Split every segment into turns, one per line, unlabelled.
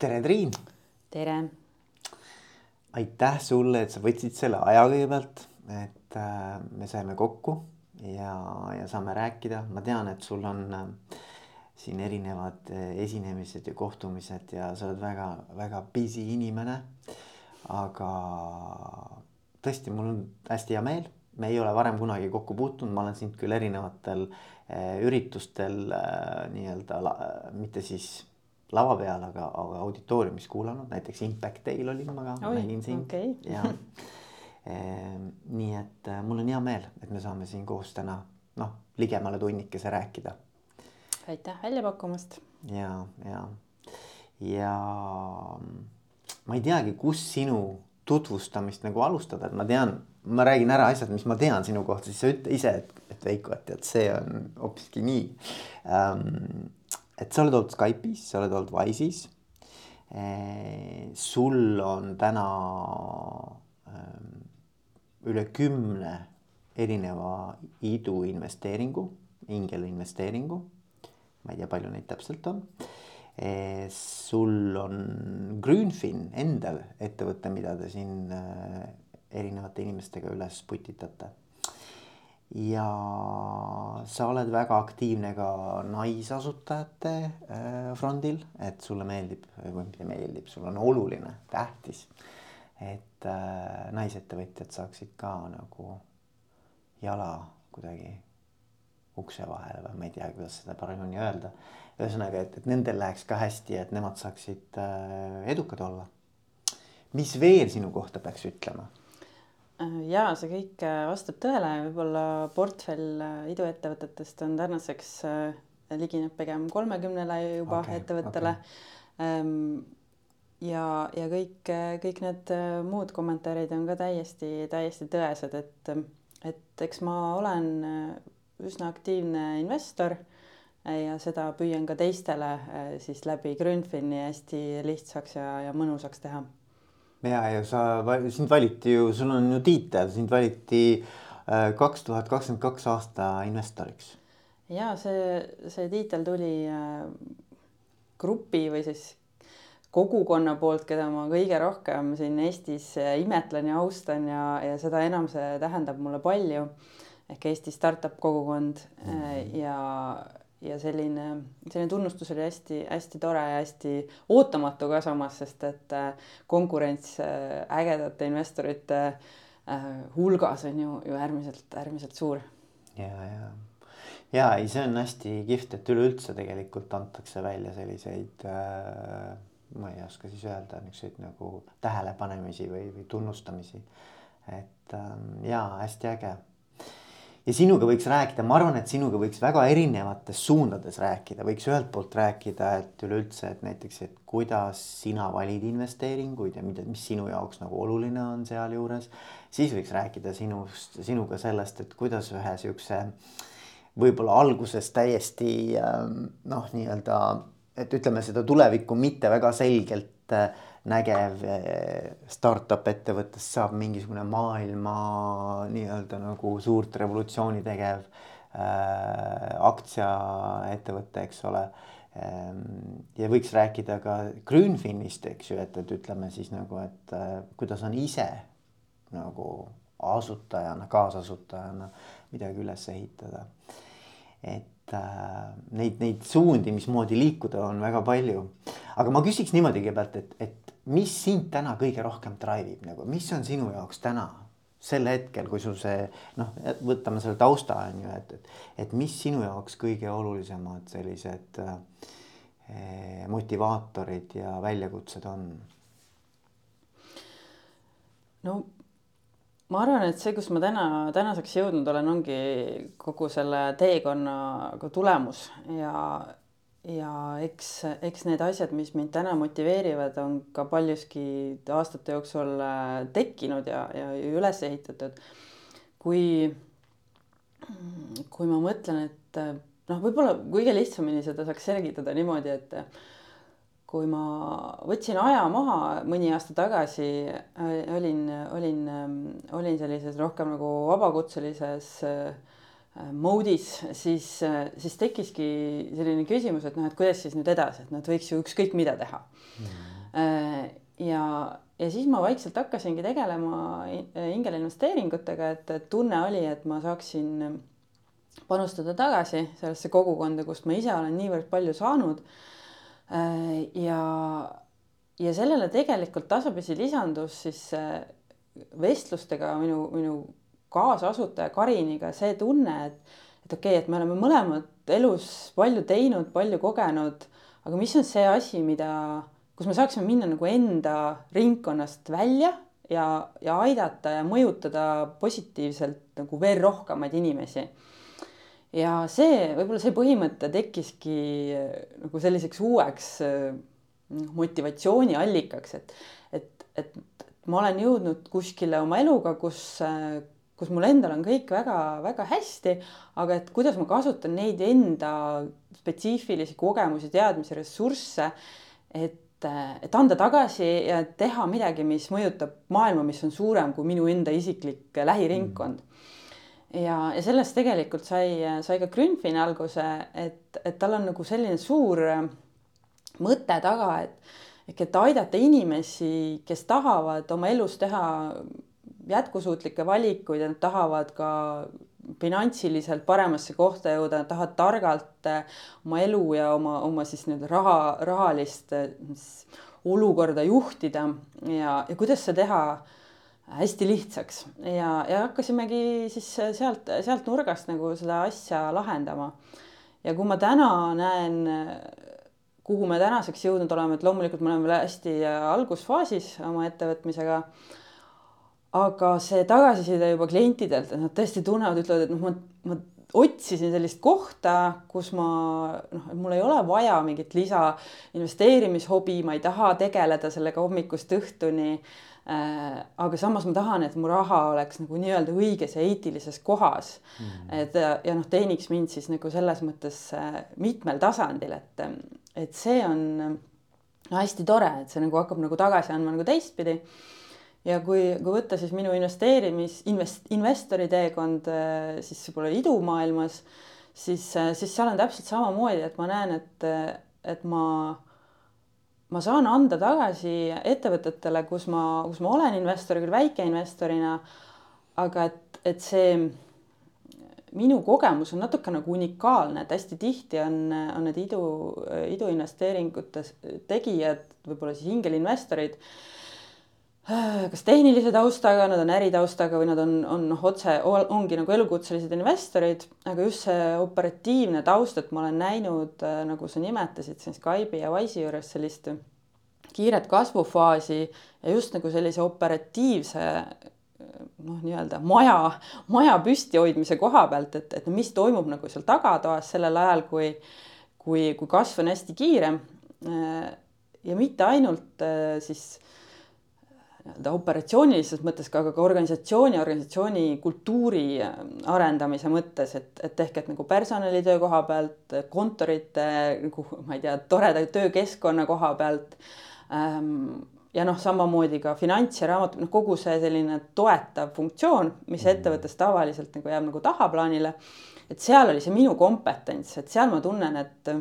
tere, Triin.
tere.
aitäh sulle, et sa võtsid selle aja kõigepealt, et äh, me saime kokku ja, ja saame rääkida, ma tean, et sul on äh, siin erinevad äh, esinemised ja kohtumised ja sa oled väga-väga busy inimene. aga tõesti, mul on hästi hea meel, me ei ole varem kunagi kokku puutunud, ma olen sind küll erinevatel üritustel nii-öelda mitte siis lava peal, aga, aga auditooriumis kuulanud, näiteks Impact Day'l olin ma ka, nägin sind
okay.
ja ehm, nii et äh, mul on hea meel, et me saame siin koos täna noh, ligemale tunnikese rääkida.
aitäh välja pakkumast.
ja, ja, ja ma ei teagi, kus sinu tutvustamist nagu alustada, et ma tean, ma räägin ära asjad, mis ma tean sinu kohta, siis sa ütle ise, et, et Veiko, et tead, see on hoopiski nii ähm, et sa oled olnud Skype'is, sa oled olnud Wise'is. Eh, sul on täna ehm, üle kümne erineva iduinvesteeringu, ingelinvesteeringu. ma ei tea, palju neid täpselt on. Eh, sul on Grünfin endal ettevõte, mida te siin eh, erinevate inimestega üles putitate ja sa oled väga aktiivne ka naisasutajate äh, frondil, et sulle meeldib või mitte meeldib, sul on oluline, tähtis, et äh, naisettevõtjad saaksid ka nagu jala kuidagi ukse vahele või ma ei tea, kuidas seda paremini öelda. ühesõnaga, et, et nendel läheks ka hästi, et nemad saaksid äh, edukad olla. mis veel sinu kohta peaks ütlema?
Äh, ja see kõik äh, vastab tõele, võib-olla portfell äh, iduettevõtetest on tänaseks ligineb pigem kolmekümnele juba okay, ettevõttele. okay.. Ähm, ja, ja kõik, kõik need muud kommentaarid on ka täiesti, täiesti tõesed, et, et eks ma olen üsna aktiivne investor ja seda püüan ka teistele siis läbi Grünfini hästi lihtsaks ja, ja mõnusaks teha
ja, ja sa, sind valiti ju, sul on ju tiitel, sind valiti äh, kaks tuhat kakskümmend kaks aasta investoriks.
ja see, see tiitel tuli äh, grupi või siis kogukonna poolt, keda ma kõige rohkem siin Eestis imetlen ja austan ja, ja seda enam see tähendab mulle palju ehk Eesti startup kogukond mm -hmm. ja ja selline, selline tunnustus oli hästi-hästi tore ja hästi ootamatu ka samas, sest et äh, konkurents äh, ägedate investorite äh, hulgas on ju, ju äärmiselt, äärmiselt suur.
ja, ja, ja ei, see on hästi kihvt, et üleüldse tegelikult antakse välja selliseid äh, ma ei oska siis öelda, niisuguseid nagu tähelepanemisi või, või tunnustamisi. et ähm, ja hästi äge ja sinuga võiks rääkida, ma arvan, et sinuga võiks väga erinevates suundades rääkida, võiks ühelt poolt rääkida, et üleüldse, et näiteks, et kuidas sina valid investeeringuid ja mida, mis sinu jaoks nagu oluline on sealjuures. siis võiks rääkida sinust, sinuga sellest, et kuidas ühe siukse võib-olla alguses täiesti ähm, noh, nii-öelda, et ütleme seda tulevikku mitte väga selgelt äh, nägev eh, startup ettevõttest saab mingisugune maailma nii-öelda nagu suurt revolutsiooni tegev äh, aktsiaettevõte, eks ole ähm,. ja võiks rääkida ka Grünfinist, eks ju, et, et ütleme siis nagu, et äh, kuidas on ise nagu asutajana, kaasasutajana midagi üles ehitada. et äh, neid, neid suundi, mismoodi liikuda, on väga palju. Aga ma küsiks niimoodi kõigepealt, et, et mis sind täna kõige rohkem drive ib nagu, mis on sinu jaoks täna sel hetkel, kui sul see noh, võtame selle tausta on ju, et, et, et mis sinu jaoks kõige olulisemad sellised eh, motivaatorid ja väljakutsed on?
no ma arvan, et see, kus ma täna, tänaseks jõudnud olen, ongi kogu selle teekonna tulemus ja, ja eks, eks need asjad, mis mind täna motiveerivad, on ka paljuski aastate jooksul äh, tekkinud ja, ja üles ehitatud. kui, kui ma mõtlen, et äh, noh, võib-olla kõige lihtsamini seda saaks selgitada niimoodi, et äh, kui ma võtsin aja maha mõni aasta tagasi, olin, olin, olin sellises rohkem nagu vabakutselises äh, Äh, mode'is, siis, äh, siis tekkiski selline küsimus, et noh, et kuidas siis nüüd edasi, et nad võiks ju ükskõik mida teha mm. ja, ja siis ma vaikselt hakkasingi tegelema ingelinvesteeringutega, et, et tunne oli, et ma saaksin panustada tagasi sellesse kogukonda, kust ma ise olen niivõrd palju saanud. ja, ja sellele tegelikult tasapisi lisandus siis vestlustega minu, minu kaasasutaja Kariniga see tunne, et, et okei okay,, et me oleme mõlemad elus palju teinud, palju kogenud, aga mis on see asi, mida, kus me saaksime minna nagu enda ringkonnast välja ja, ja aidata ja mõjutada positiivselt nagu veel rohkemaid inimesi. ja see, võib-olla see põhimõte tekkiski nagu selliseks uueks noh, motivatsiooniallikaks, et, et, et ma olen jõudnud kuskile oma eluga, kus kus mul endal on kõik väga-väga hästi, aga et kuidas ma kasutan neid enda spetsiifilisi kogemusi, teadmisi, ressursse, et, et anda tagasi ja teha midagi, mis mõjutab maailma, mis on suurem kui minu enda isiklik lähiringkond. Ja, ja sellest tegelikult sai, sai ka Grünfini alguse, et, et tal on nagu selline suur mõte taga, et et aidata inimesi, kes tahavad oma elus teha jätkusuutlikke valikuid ja nad tahavad ka finantsiliselt paremasse kohta jõuda, nad tahavad targalt eh, oma elu ja oma, oma siis nii-öelda raha, rahalist eh, olukorda juhtida ja, ja kuidas seda teha hästi lihtsaks ja, ja hakkasimegi siis sealt, sealt nurgast nagu seda asja lahendama. ja kui ma täna näen, kuhu me tänaseks jõudnud oleme, et loomulikult me oleme hästi algusfaasis oma ettevõtmisega aga see tagasiside juba klientidelt, et nad tõesti tunnevad, ütlevad, et noh, ma, ma otsisin sellist kohta, kus ma noh, et mul ei ole vaja mingit lisa investeerimishobi, ma ei taha tegeleda sellega hommikust õhtuni. Äh,. aga samas ma tahan, et mu raha oleks nagu nii-öelda õiges ja eetilises kohas. Mm.. et ja, ja noh, teeniks mind siis nagu selles mõttes äh, mitmel tasandil, et, et see on äh, hästi tore, et see nagu hakkab nagu tagasi andma nagu teistpidi ja kui, kui võtta siis minu investeerimis, invest-, investori teekond äh, siis võib-olla idumaailmas, siis, äh, siis seal on täpselt samamoodi, et ma näen, et, et ma, ma saan anda tagasi ettevõtetele, kus ma, kus ma olen investor, küll väikeinvestorina, aga et, et see minu kogemus on natuke nagu unikaalne, et hästi tihti on, on need idu, iduinvesteeringute tegijad, võib-olla siis ingelinvestorid kas tehnilise taustaga, nad on äritaustaga või nad on, on noh, otse ongi nagu elukutselised investorid, aga just see operatiivne taust, et ma olen näinud, äh, nagu sa nimetasid siin Skype'i ja Wise'i juures sellist kiiret kasvufaasi ja just nagu sellise operatiivse noh, nii-öelda maja, maja püsti hoidmise koha pealt, et, et mis toimub nagu seal tagatoas sellel ajal, kui, kui, kui kasv on hästi kiire. Äh, ja mitte ainult äh, siis nii-öelda operatsioonilises mõttes, aga ka organisatsiooni, organisatsiooni kultuuri äh, arendamise mõttes, et, et ehk et nagu personalitöö koha pealt, kontorite nagu ma ei tea, toreda töökeskkonna koha pealt ähm,. ja noh, samamoodi ka finants ja raamat, noh, kogu see selline toetav funktsioon, mis mm. ettevõttes tavaliselt nagu jääb nagu tahaplaanile. et seal oli see minu kompetents, et seal ma tunnen, et,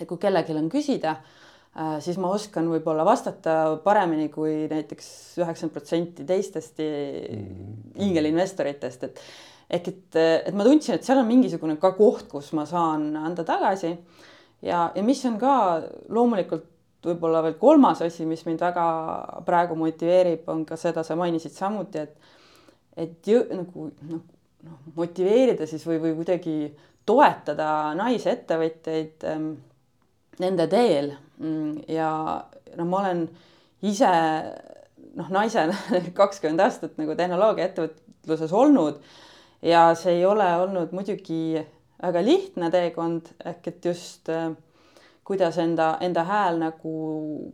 et kui kellelgi on küsida siis ma oskan võib-olla vastata paremini kui näiteks üheksakümmend protsenti teistest mm. ingelinvestoritest, et ehk et, et ma tundsin, et seal on mingisugune ka koht, kus ma saan anda tagasi. ja, ja mis on ka loomulikult võib-olla veel kolmas asi, mis mind väga praegu motiveerib, on ka seda, sa mainisid samuti, et et jõ, nagu noh, noh motiveerida siis või, või kuidagi toetada naisettevõtjaid ähm, nende teel mm, ja no ma olen ise noh, naisena kakskümmend aastat nagu tehnoloogiaettevõtluses olnud ja see ei ole olnud muidugi väga lihtne teekond ehk et just äh, kuidas enda, enda hääl nagu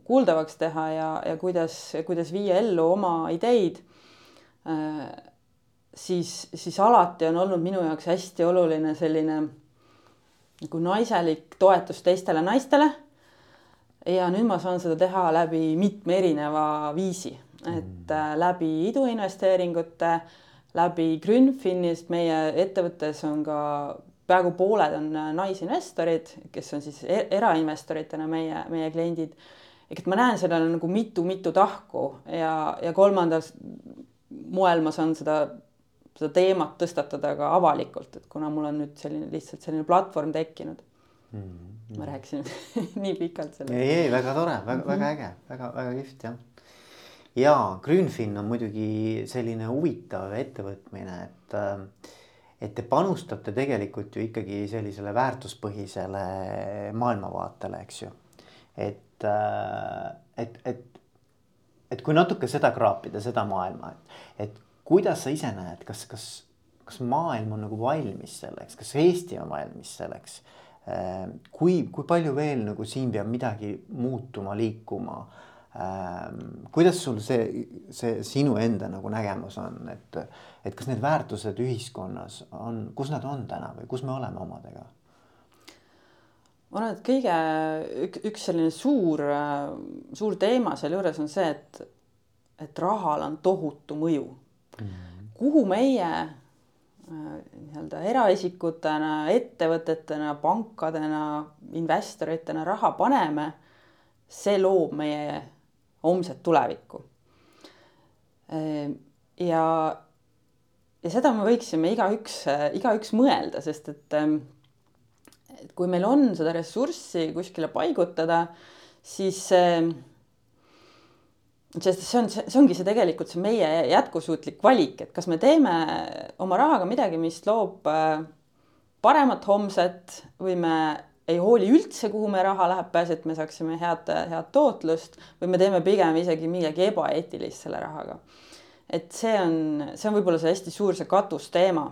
kuuldavaks teha ja, ja kuidas, kuidas viia ellu oma ideid äh,. siis, siis alati on olnud minu jaoks hästi oluline selline nagu naiselik toetus teistele naistele. ja nüüd ma saan seda teha läbi mitme erineva viisi, et mm. äh, läbi iduinvesteeringute, läbi Grünfinist, meie ettevõttes on ka peaaegu pooled on äh, naisinvestorid, kes on siis e-, erainvestoritena meie, meie kliendid ehk et ma näen sellele nagu mitu-mitu tahku ja, ja kolmandal moel ma saan seda, seda teemat tõstatada ka avalikult, et kuna mul on nüüd selline lihtsalt selline platvorm tekkinud mm. -hmm. ma rääkisin nii pikalt
sellest. ei, ei väga tore, väga mm, -hmm. väga äge, väga, väga kihvt jah. ja Grünfin on muidugi selline huvitav ettevõtmine, et äh, et te panustate tegelikult ju ikkagi sellisele väärtuspõhisele maailmavaatele, eks ju. et, äh, et, et, et kui natuke seda kraapida, seda maailma, et, et kuidas sa ise näed, kas, kas, kas maailm on nagu valmis selleks, kas Eesti on valmis selleks? Äh, kui, kui palju veel nagu siin peab midagi muutuma, liikuma Ähm, kuidas sul see, see sinu enda nagu nägemus on, et, et kas need väärtused ühiskonnas on, kus nad on täna või kus me oleme omadega?
ma arvan, et kõige üks, üks selline suur, suur teema sealjuures on see, et, et rahal on tohutu mõju. Kuhu meie äh, nii-öelda eraisikutena, ettevõtetena, pankadena, investoritena raha paneme, see loob meie homset tulevikku. Ehm, ja, ja seda me võiksime igaüks, igaüks mõelda, sest et, ehm, et kui meil on seda ressurssi kuskile paigutada, siis sest see on, see ongi see tegelikult see meie jätkusuutlik valik, et kas me teeme oma rahaga midagi, mis loob äh, paremat homset või me ei hooli üldse, kuhu meie raha läheb, peaasi, et me saaksime head, head tootlust või me teeme pigem isegi midagi ebaeetilist selle rahaga. et see on, see on võib-olla see hästi suur see katusteema.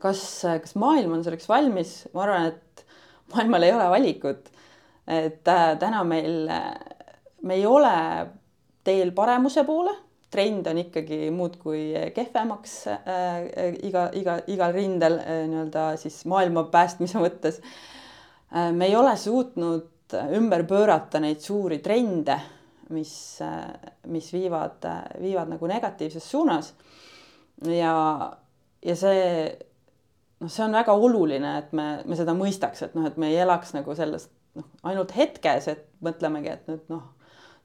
kas, kas maailm on selleks valmis, ma arvan, et maailmal ei ole valikut. et äh, täna meil, me ei ole teel paremuse poole, trend on ikkagi muudkui kehvemaks äh, iga, iga, igal rindel äh, nii-öelda siis maailma päästmise mõttes Äh, me ei ole suutnud ümber pöörata neid suuri trende, mis, äh, mis viivad, viivad nagu negatiivses suunas. ja, ja see noh, see on väga oluline, et me, me seda mõistaks, et noh, et me ei elaks nagu sellest noh, ainult hetkes, et mõtlemegi, et nüüd noh,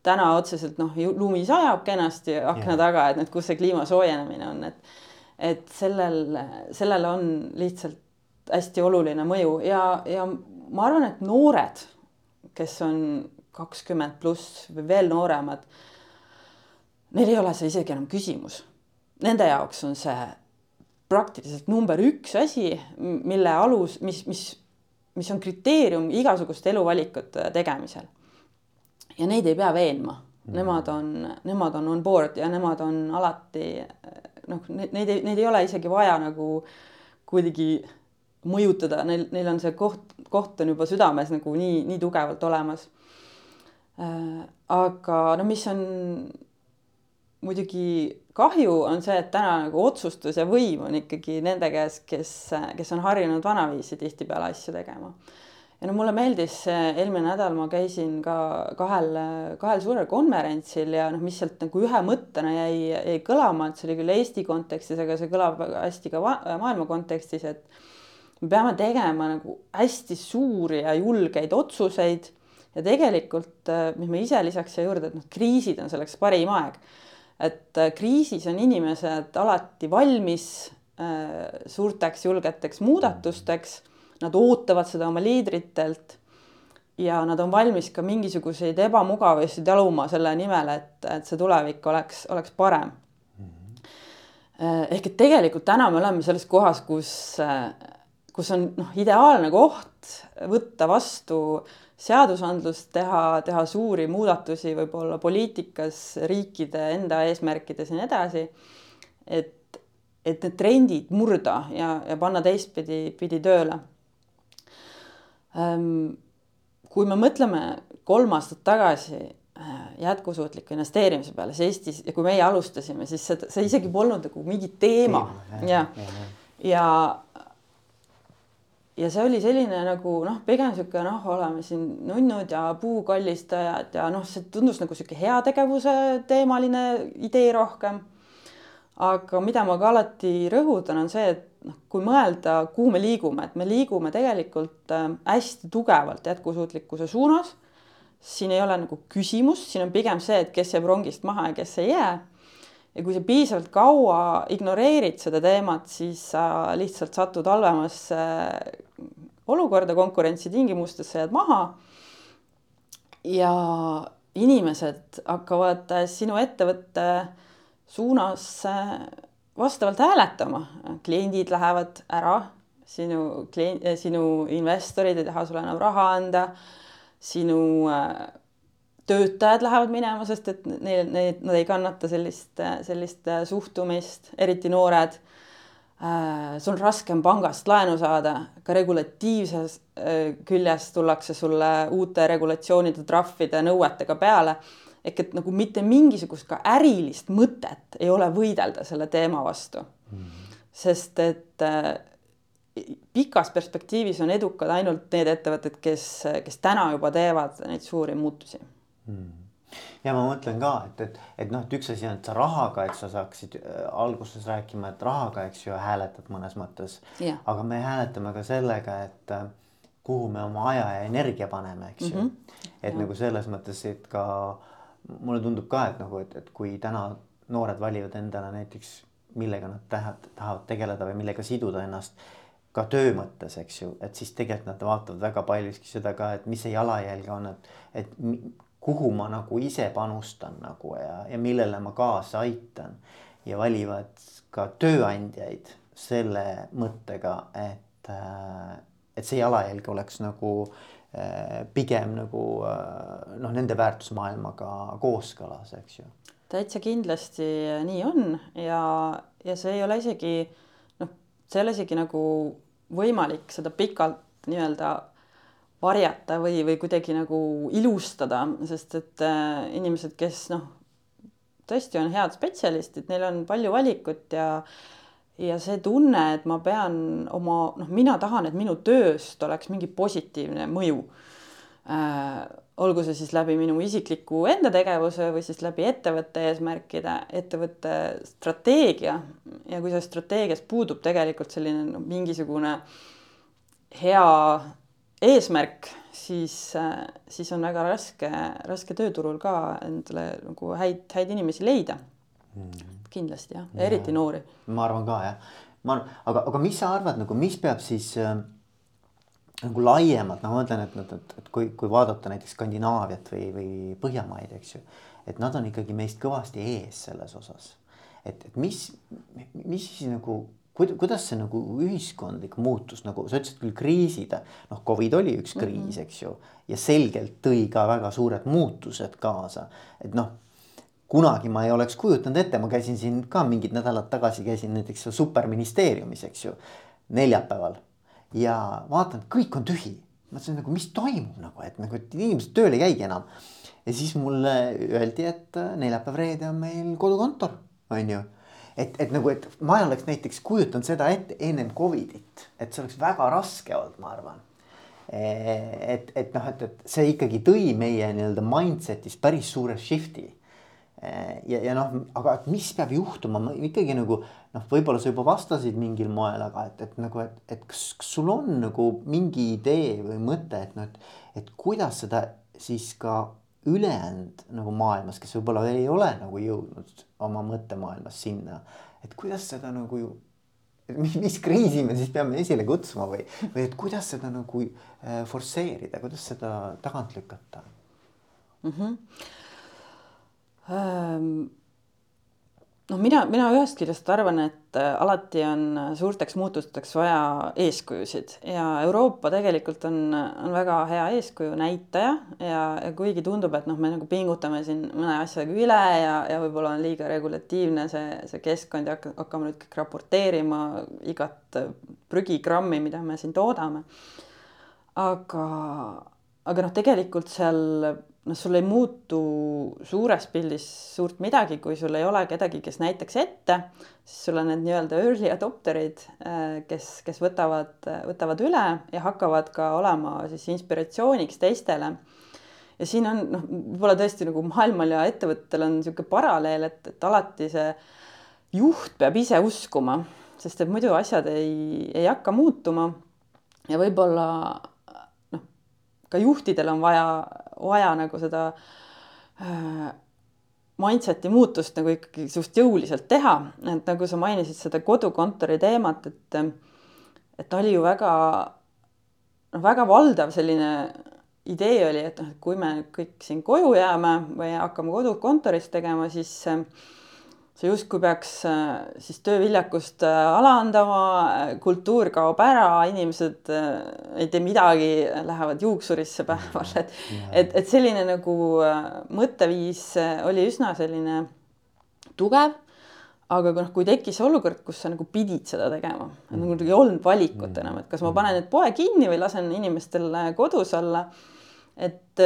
täna otseselt noh, lumi sajab kenasti akna yeah. taga, et nüüd, kus see kliima soojenemine on, et et sellel, sellel on lihtsalt hästi oluline mõju ja, ja ma arvan, et noored, kes on kakskümmend pluss või veel nooremad, neil ei ole see isegi enam küsimus. Nende jaoks on see praktiliselt number üks asi, mille alus, mis, mis, mis on kriteerium igasuguste eluvalikute tegemisel. Ja neid ei pea veenma, mm. nemad on, nemad on on board ja nemad on alati noh, neid ei, neid ei ole isegi vaja nagu kuidagi mõjutada, neil, neil on see koht, koht on juba südames nagu nii, nii tugevalt olemas. Äh, aga no mis on muidugi kahju, on see, et täna nagu otsustus ja võim on ikkagi nende käes, kes, kes on harjunud vanaviisi tihtipeale asju tegema. Ja no mulle meeldis, eelmine nädal ma käisin ka kahel, kahel suurel konverentsil ja noh, mis sealt nagu ühe mõttena jäi, jäi kõlama, et see oli küll Eesti kontekstis, aga see kõlab hästi ka maailma kontekstis, et me peame tegema nagu hästi suuri ja julgeid otsuseid ja tegelikult, äh, mis me ise lisaks siia juurde, et noh, kriisid on selleks parim aeg. et äh, kriisis on inimesed alati valmis äh, suurteks julgeteks muudatusteks, nad ootavad seda oma liidritelt ja nad on valmis ka mingisuguseid ebamugavusi taluma selle nimel, et, et see tulevik oleks, oleks parem. Mhm. ehk et tegelikult täna me oleme selles kohas, kus kus on noh, ideaalne koht võtta vastu seadusandlust, teha, teha suuri muudatusi võib-olla poliitikas, riikide enda eesmärkides ja nii edasi. et, et need trendid murda ja, ja panna teistpidi, pidi tööle. Kui me mõtleme kolm aastat tagasi äh, jätkusuutliku investeerimise peale, siis Eestis ja kui meie alustasime, siis see, see isegi polnud nagu mingi teema, ja, ja, ja, see oli selline nagu noh, pigem sihuke noh, oleme siin nunnud ja puukallistajad ja noh, see tundus nagu sihuke heategevuse teemaline idee rohkem. aga mida ma ka alati rõhutan, on see, et noh, kui mõelda, kuhu me liigume, et me liigume tegelikult äh, hästi tugevalt jätkusuutlikkuse suunas. siin ei ole nagu küsimust, siin on pigem see, et kes jääb rongist maha ja kes ei jää. ja kui sa piisavalt kaua ignoreerid seda teemat, siis sa lihtsalt satud halvemasse olukorda konkurentsitingimustes, sa jääd maha. ja inimesed hakkavad sinu ettevõtte suunas vastavalt hääletama, kliendid lähevad ära, sinu klient, sinu investorid ei taha sulle enam raha anda sinu äh, töötajad lähevad minema, sest et neil, need, nad ei kannata sellist, sellist äh, suhtumist, eriti noored. Äh, sul on raskem pangast laenu saada, ka regulatiivses küljes tullakse sulle uute regulatsioonide, trahvide, nõuetega peale. Ehk et nagu mitte mingisugust ka ärilist mõtet ei ole võidelda selle teema vastu mm. -hmm. sest et pikas perspektiivis on edukad ainult need ettevõtted, kes, kes täna juba teevad neid suuri muutusi mm.
ja ma mõtlen ka, et, et, et noh, et üks asi on, et sa rahaga, et sa saaksid äh, alguses rääkima, et rahaga, eks ju, hääletad mõnes mõttes. aga me hääletame ka sellega, et äh, kuhu me oma aja ja energia paneme, eks ju mm. -hmm. et ja. nagu selles mõttes, et ka mulle tundub ka, et nagu, et, et kui täna noored valivad endale näiteks, millega nad tahavad, tahavad tegeleda või millega siduda ennast ka töö mõttes, eks ju, et siis tegelikult nad vaatavad väga paljuski seda ka, et mis see jalajälg on, et, et kuhu ma nagu ise panustan nagu ja, ja millele ma kaasa aitan. ja valivad ka tööandjaid selle mõttega, et, äh, et see jalajälg oleks nagu äh, pigem nagu äh, noh, nende väärtusmaailmaga kooskõlas, eks ju.
täitsa kindlasti nii on ja, ja see ei ole isegi see ei ole isegi nagu võimalik seda pikalt nii-öelda varjata või, või kuidagi nagu ilustada, sest et äh, inimesed, kes noh, tõesti on head spetsialistid, neil on palju valikut ja ja see tunne, et ma pean oma, noh, mina tahan, et minu tööst oleks mingi positiivne mõju. Äh, olgu see siis läbi minu isikliku enda tegevuse või siis läbi ettevõtte eesmärkide, ettevõtte strateegia. Ja kui selles strateegias puudub tegelikult selline no, mingisugune hea eesmärk, siis, siis on väga raske, raske tööturul ka endale nagu häid, häid inimesi leida. Mm.. Kindlasti jah ja., eriti noori.
ma arvan ka jah, ma arvan, aga, aga mis sa arvad nagu, mis peab siis äh nagu laiemalt, noh, ma mõtlen, et, et, et, et kui, kui vaadata näiteks Skandinaaviat või, või Põhjamaid, eks ju, et nad on ikkagi meist kõvasti ees selles osas. et, et mis, mis siis nagu, kuidas see nagu ühiskondlik muutus nagu sa ütlesid küll kriisid, noh, Covid oli üks kriis mm, -hmm. eks ju, ja selgelt tõi ka väga suured muutused kaasa, et noh kunagi ma ei oleks kujutanud ette, ma käisin siin ka mingid nädalad tagasi käisin näiteks superministeeriumis, eks ju, neljapäeval ja vaatan, kõik on tühi. mõtlesin nagu, mis toimub nagu, et nagu, et inimesed tööl ei käigi enam. ja siis mulle öeldi, et äh, neljapäev-reede on meil kodukontor, on ju. et, et nagu, et ma oleks näiteks kujutanud seda ette ennem Covidit, et see oleks väga raske olnud, ma arvan et, et noh, et, et see ikkagi tõi meie nii-öelda mindset'is päris suure shift'i ja, ja noh, aga mis peab juhtuma, ma ikkagi nagu noh, võib-olla sa juba vastasid mingil moel, aga et, et nagu, et, et kas, kas sul on nagu mingi idee või mõte, et noh, et, et kuidas seda siis ka ülejäänud nagu maailmas, kes võib-olla ei ole nagu jõudnud oma mõttemaailmas sinna, et kuidas seda nagu mis, mis kriisi me siis peame esile kutsuma või, või et kuidas seda nagu äh, forsseerida, kuidas seda tagant lükata mm? -hmm
noh, mina, mina ühest küljest arvan, et äh, alati on suurteks muutusteks vaja eeskujusid ja Euroopa tegelikult on, on väga hea eeskuju näitaja ja, ja kuigi tundub, et noh, me nagu pingutame siin mõne asjaga üle ja, ja võib-olla on liiga regulatiivne see, see keskkond ja hakkame nüüd kõik raporteerima igat prügigrammi, mida me siin toodame. aga, aga noh, tegelikult seal noh, sul ei muutu suures pildis suurt midagi, kui sul ei ole kedagi, kes näitaks ette, siis sul on need nii-öelda early adopter'id, äh, kes, kes võtavad, võtavad üle ja hakkavad ka olema siis inspiratsiooniks teistele. ja siin on noh, võib-olla tõesti nagu maailmal ja ettevõtetel on niisugune paralleel, et, et alati see juht peab ise uskuma, sest et muidu asjad ei, ei hakka muutuma. ja võib-olla ka juhtidel on vaja, vaja nagu seda äh, mindset'i muutust nagu ikkagi suht jõuliselt teha, et nagu sa mainisid seda kodukontori teemat, et et oli ju väga noh, väga valdav selline idee oli, et noh, et kui me kõik siin koju jääme või hakkame kodukontoris tegema, siis äh, see justkui peaks äh, siis tööviljakust äh, alandama, kultuur kaob ära, inimesed äh, ei tee midagi, lähevad juuksurisse päeval, et et, et selline nagu mõtteviis oli üsna selline tugev. aga noh, kui tekkis olukord, kus sa nagu pidid seda tegema, nagu ei olnud valikut enam, et kas ma panen nüüd poe kinni või lasen inimestel kodus olla. et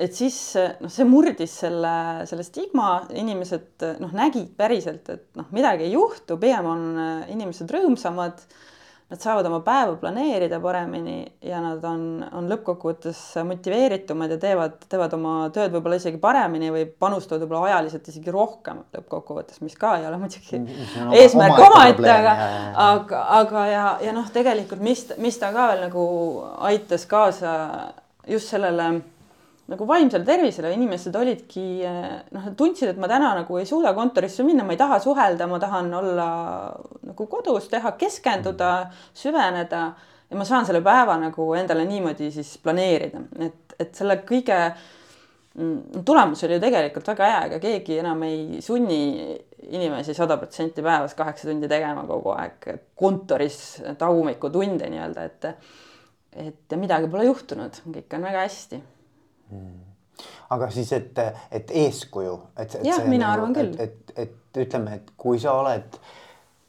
et siis noh, see murdis selle, selle stigma, inimesed noh, nägid päriselt, et noh, midagi ei juhtu, pigem on äh, inimesed rõõmsamad. Nad saavad oma päeva planeerida paremini ja nad on, on lõppkokkuvõttes motiveeritumad ja teevad, teevad oma tööd võib-olla isegi paremini või panustavad võib-olla ajaliselt isegi rohkem lõppkokkuvõttes, mis ka ei ole muidugi no, eesmärk omaette, aga, aga, aga ja, ja noh, tegelikult mis, mis ta ka veel nagu aitas kaasa just sellele nagu vaimsele tervisele, inimesed olidki noh, tundsid, et ma täna nagu ei suuda kontorisse minna, ma ei taha suhelda, ma tahan olla nagu kodus, teha, keskenduda, süveneda ja ma saan selle päeva nagu endale niimoodi siis planeerida, et, et selle kõige mm, tulemus oli ju tegelikult väga hea, ega keegi enam ei sunni inimesi sada protsenti päevas kaheksa tundi tegema kogu aeg kontoris tagumikutunde nii-öelda, et et midagi pole juhtunud, kõik on väga hästi.
Aga siis, et, et eeskuju, et.
jah, mina nagu, arvan küll.
et, et, et ütleme, et kui sa oled,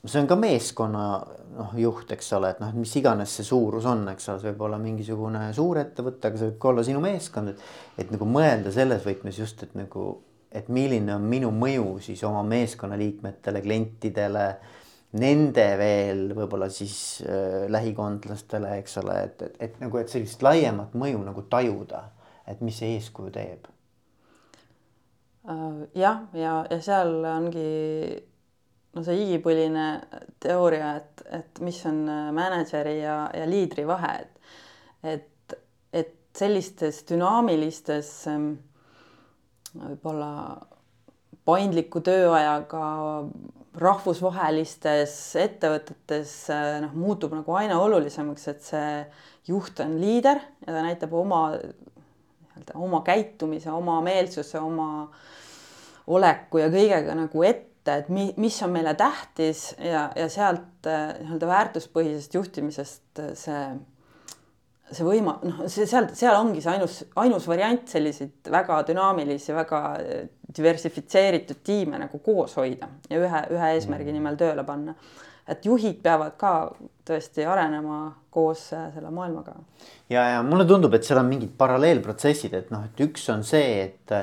see on ka meeskonna noh, juht, eks ole, et noh, mis iganes see suurus on, eks ole, see võib olla mingisugune suurettevõte, aga see võib ka olla sinu meeskond, et. et nagu mõelda selles võtmes just, et nagu, et milline on minu mõju siis oma meeskonnaliikmetele, klientidele nende veel võib-olla siis äh, lähikondlastele, eks ole, et, et, et nagu, et sellist laiemat mõju nagu tajuda et mis see eeskuju teeb?
Äh, jah, ja, ja seal ongi no see igipõline teooria, et, et mis on äh, mänedžeri ja, ja liidri vahe, et et, et sellistes dünaamilistes ähm, võib-olla paindliku tööajaga rahvusvahelistes ettevõtetes äh, noh, muutub nagu aina olulisemaks, et see juht on liider ja ta näitab oma nii-öelda oma käitumise, oma meelsuse, oma oleku ja kõigega nagu ette, et mi-, mis on meile tähtis ja, ja sealt äh, nii-öelda väärtuspõhisest juhtimisest äh, see, see võima-, noh, see seal, seal ongi see ainus, ainus variant selliseid väga dünaamilisi, väga äh, diversifitseeritud tiime nagu koos hoida ja ühe, ühe eesmärgi mm. nimel tööle panna. Et juhid peavad ka tõesti arenema koos selle maailmaga
ja, ja mulle tundub, et seal on mingid paralleelprotsessid, et noh, et üks on see, et,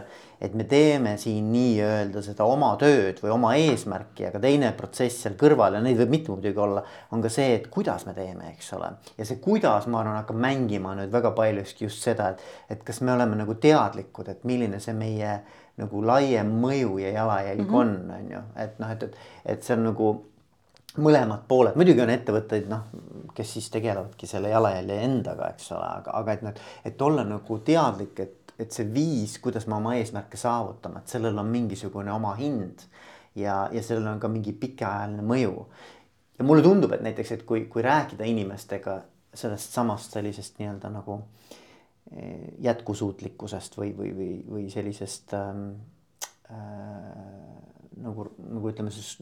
et me teeme siin nii-öelda seda oma tööd või oma eesmärki, aga teine protsess seal kõrval ja neid võib mitu muidugi olla, on ka see, et kuidas me teeme, eks ole. ja see kuidas, ma arvan, hakkab mängima nüüd väga paljuski just seda, et, et kas me oleme nagu teadlikud, et milline see meie nagu laiem mõju ja jalajälg mm -hmm. on, on ju, et noh, et, et, et see on nagu mõlemad pooled, muidugi on ettevõtteid, noh, kes siis tegelevadki selle jalajälje endaga, eks ole, aga, aga et noh, et olla nagu teadlik, et, et see viis, kuidas me oma eesmärke saavutame, et sellel on mingisugune oma hind ja, ja sellel on ka mingi pikaajaline mõju. ja mulle tundub, et näiteks, et kui, kui rääkida inimestega sellest samast sellisest nii-öelda nagu eh, jätkusuutlikkusest või, või, või, või sellisest ähm, äh, nagu, nagu ütleme siis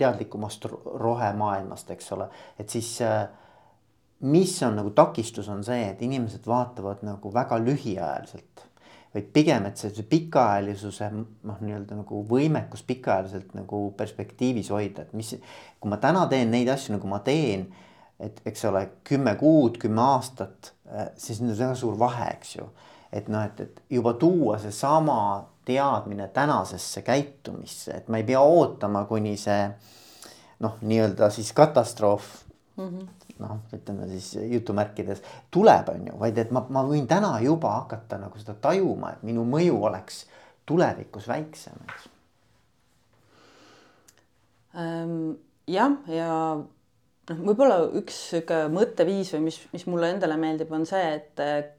teadlikumast rohemaailmast, eks ole, et siis äh, mis on nagu takistus, on see, et inimesed vaatavad nagu väga lühiajaliselt, vaid pigem, et see, see pikaajalisuse noh, nii-öelda nagu võimekus pikaajaliselt nagu perspektiivis hoida, et mis, kui ma täna teen neid asju, nagu ma teen, et eks ole, kümme kuud, kümme aastat, äh, siis nüüd on väga suur vahe, eks ju. et noh, et, et juba tuua seesama teadmine tänasesse käitumisse, et ma ei pea ootama, kuni see noh, nii-öelda siis katastroof mm -hmm. noh, ütleme siis jutumärkides tuleb, on ju, vaid et ma, ma võin täna juba hakata nagu seda tajuma, et minu mõju oleks tulevikus väiksem, eks
ähm,. jah, ja noh, võib-olla üks sihuke mõtteviis või mis, mis mulle endale meeldib, on see, et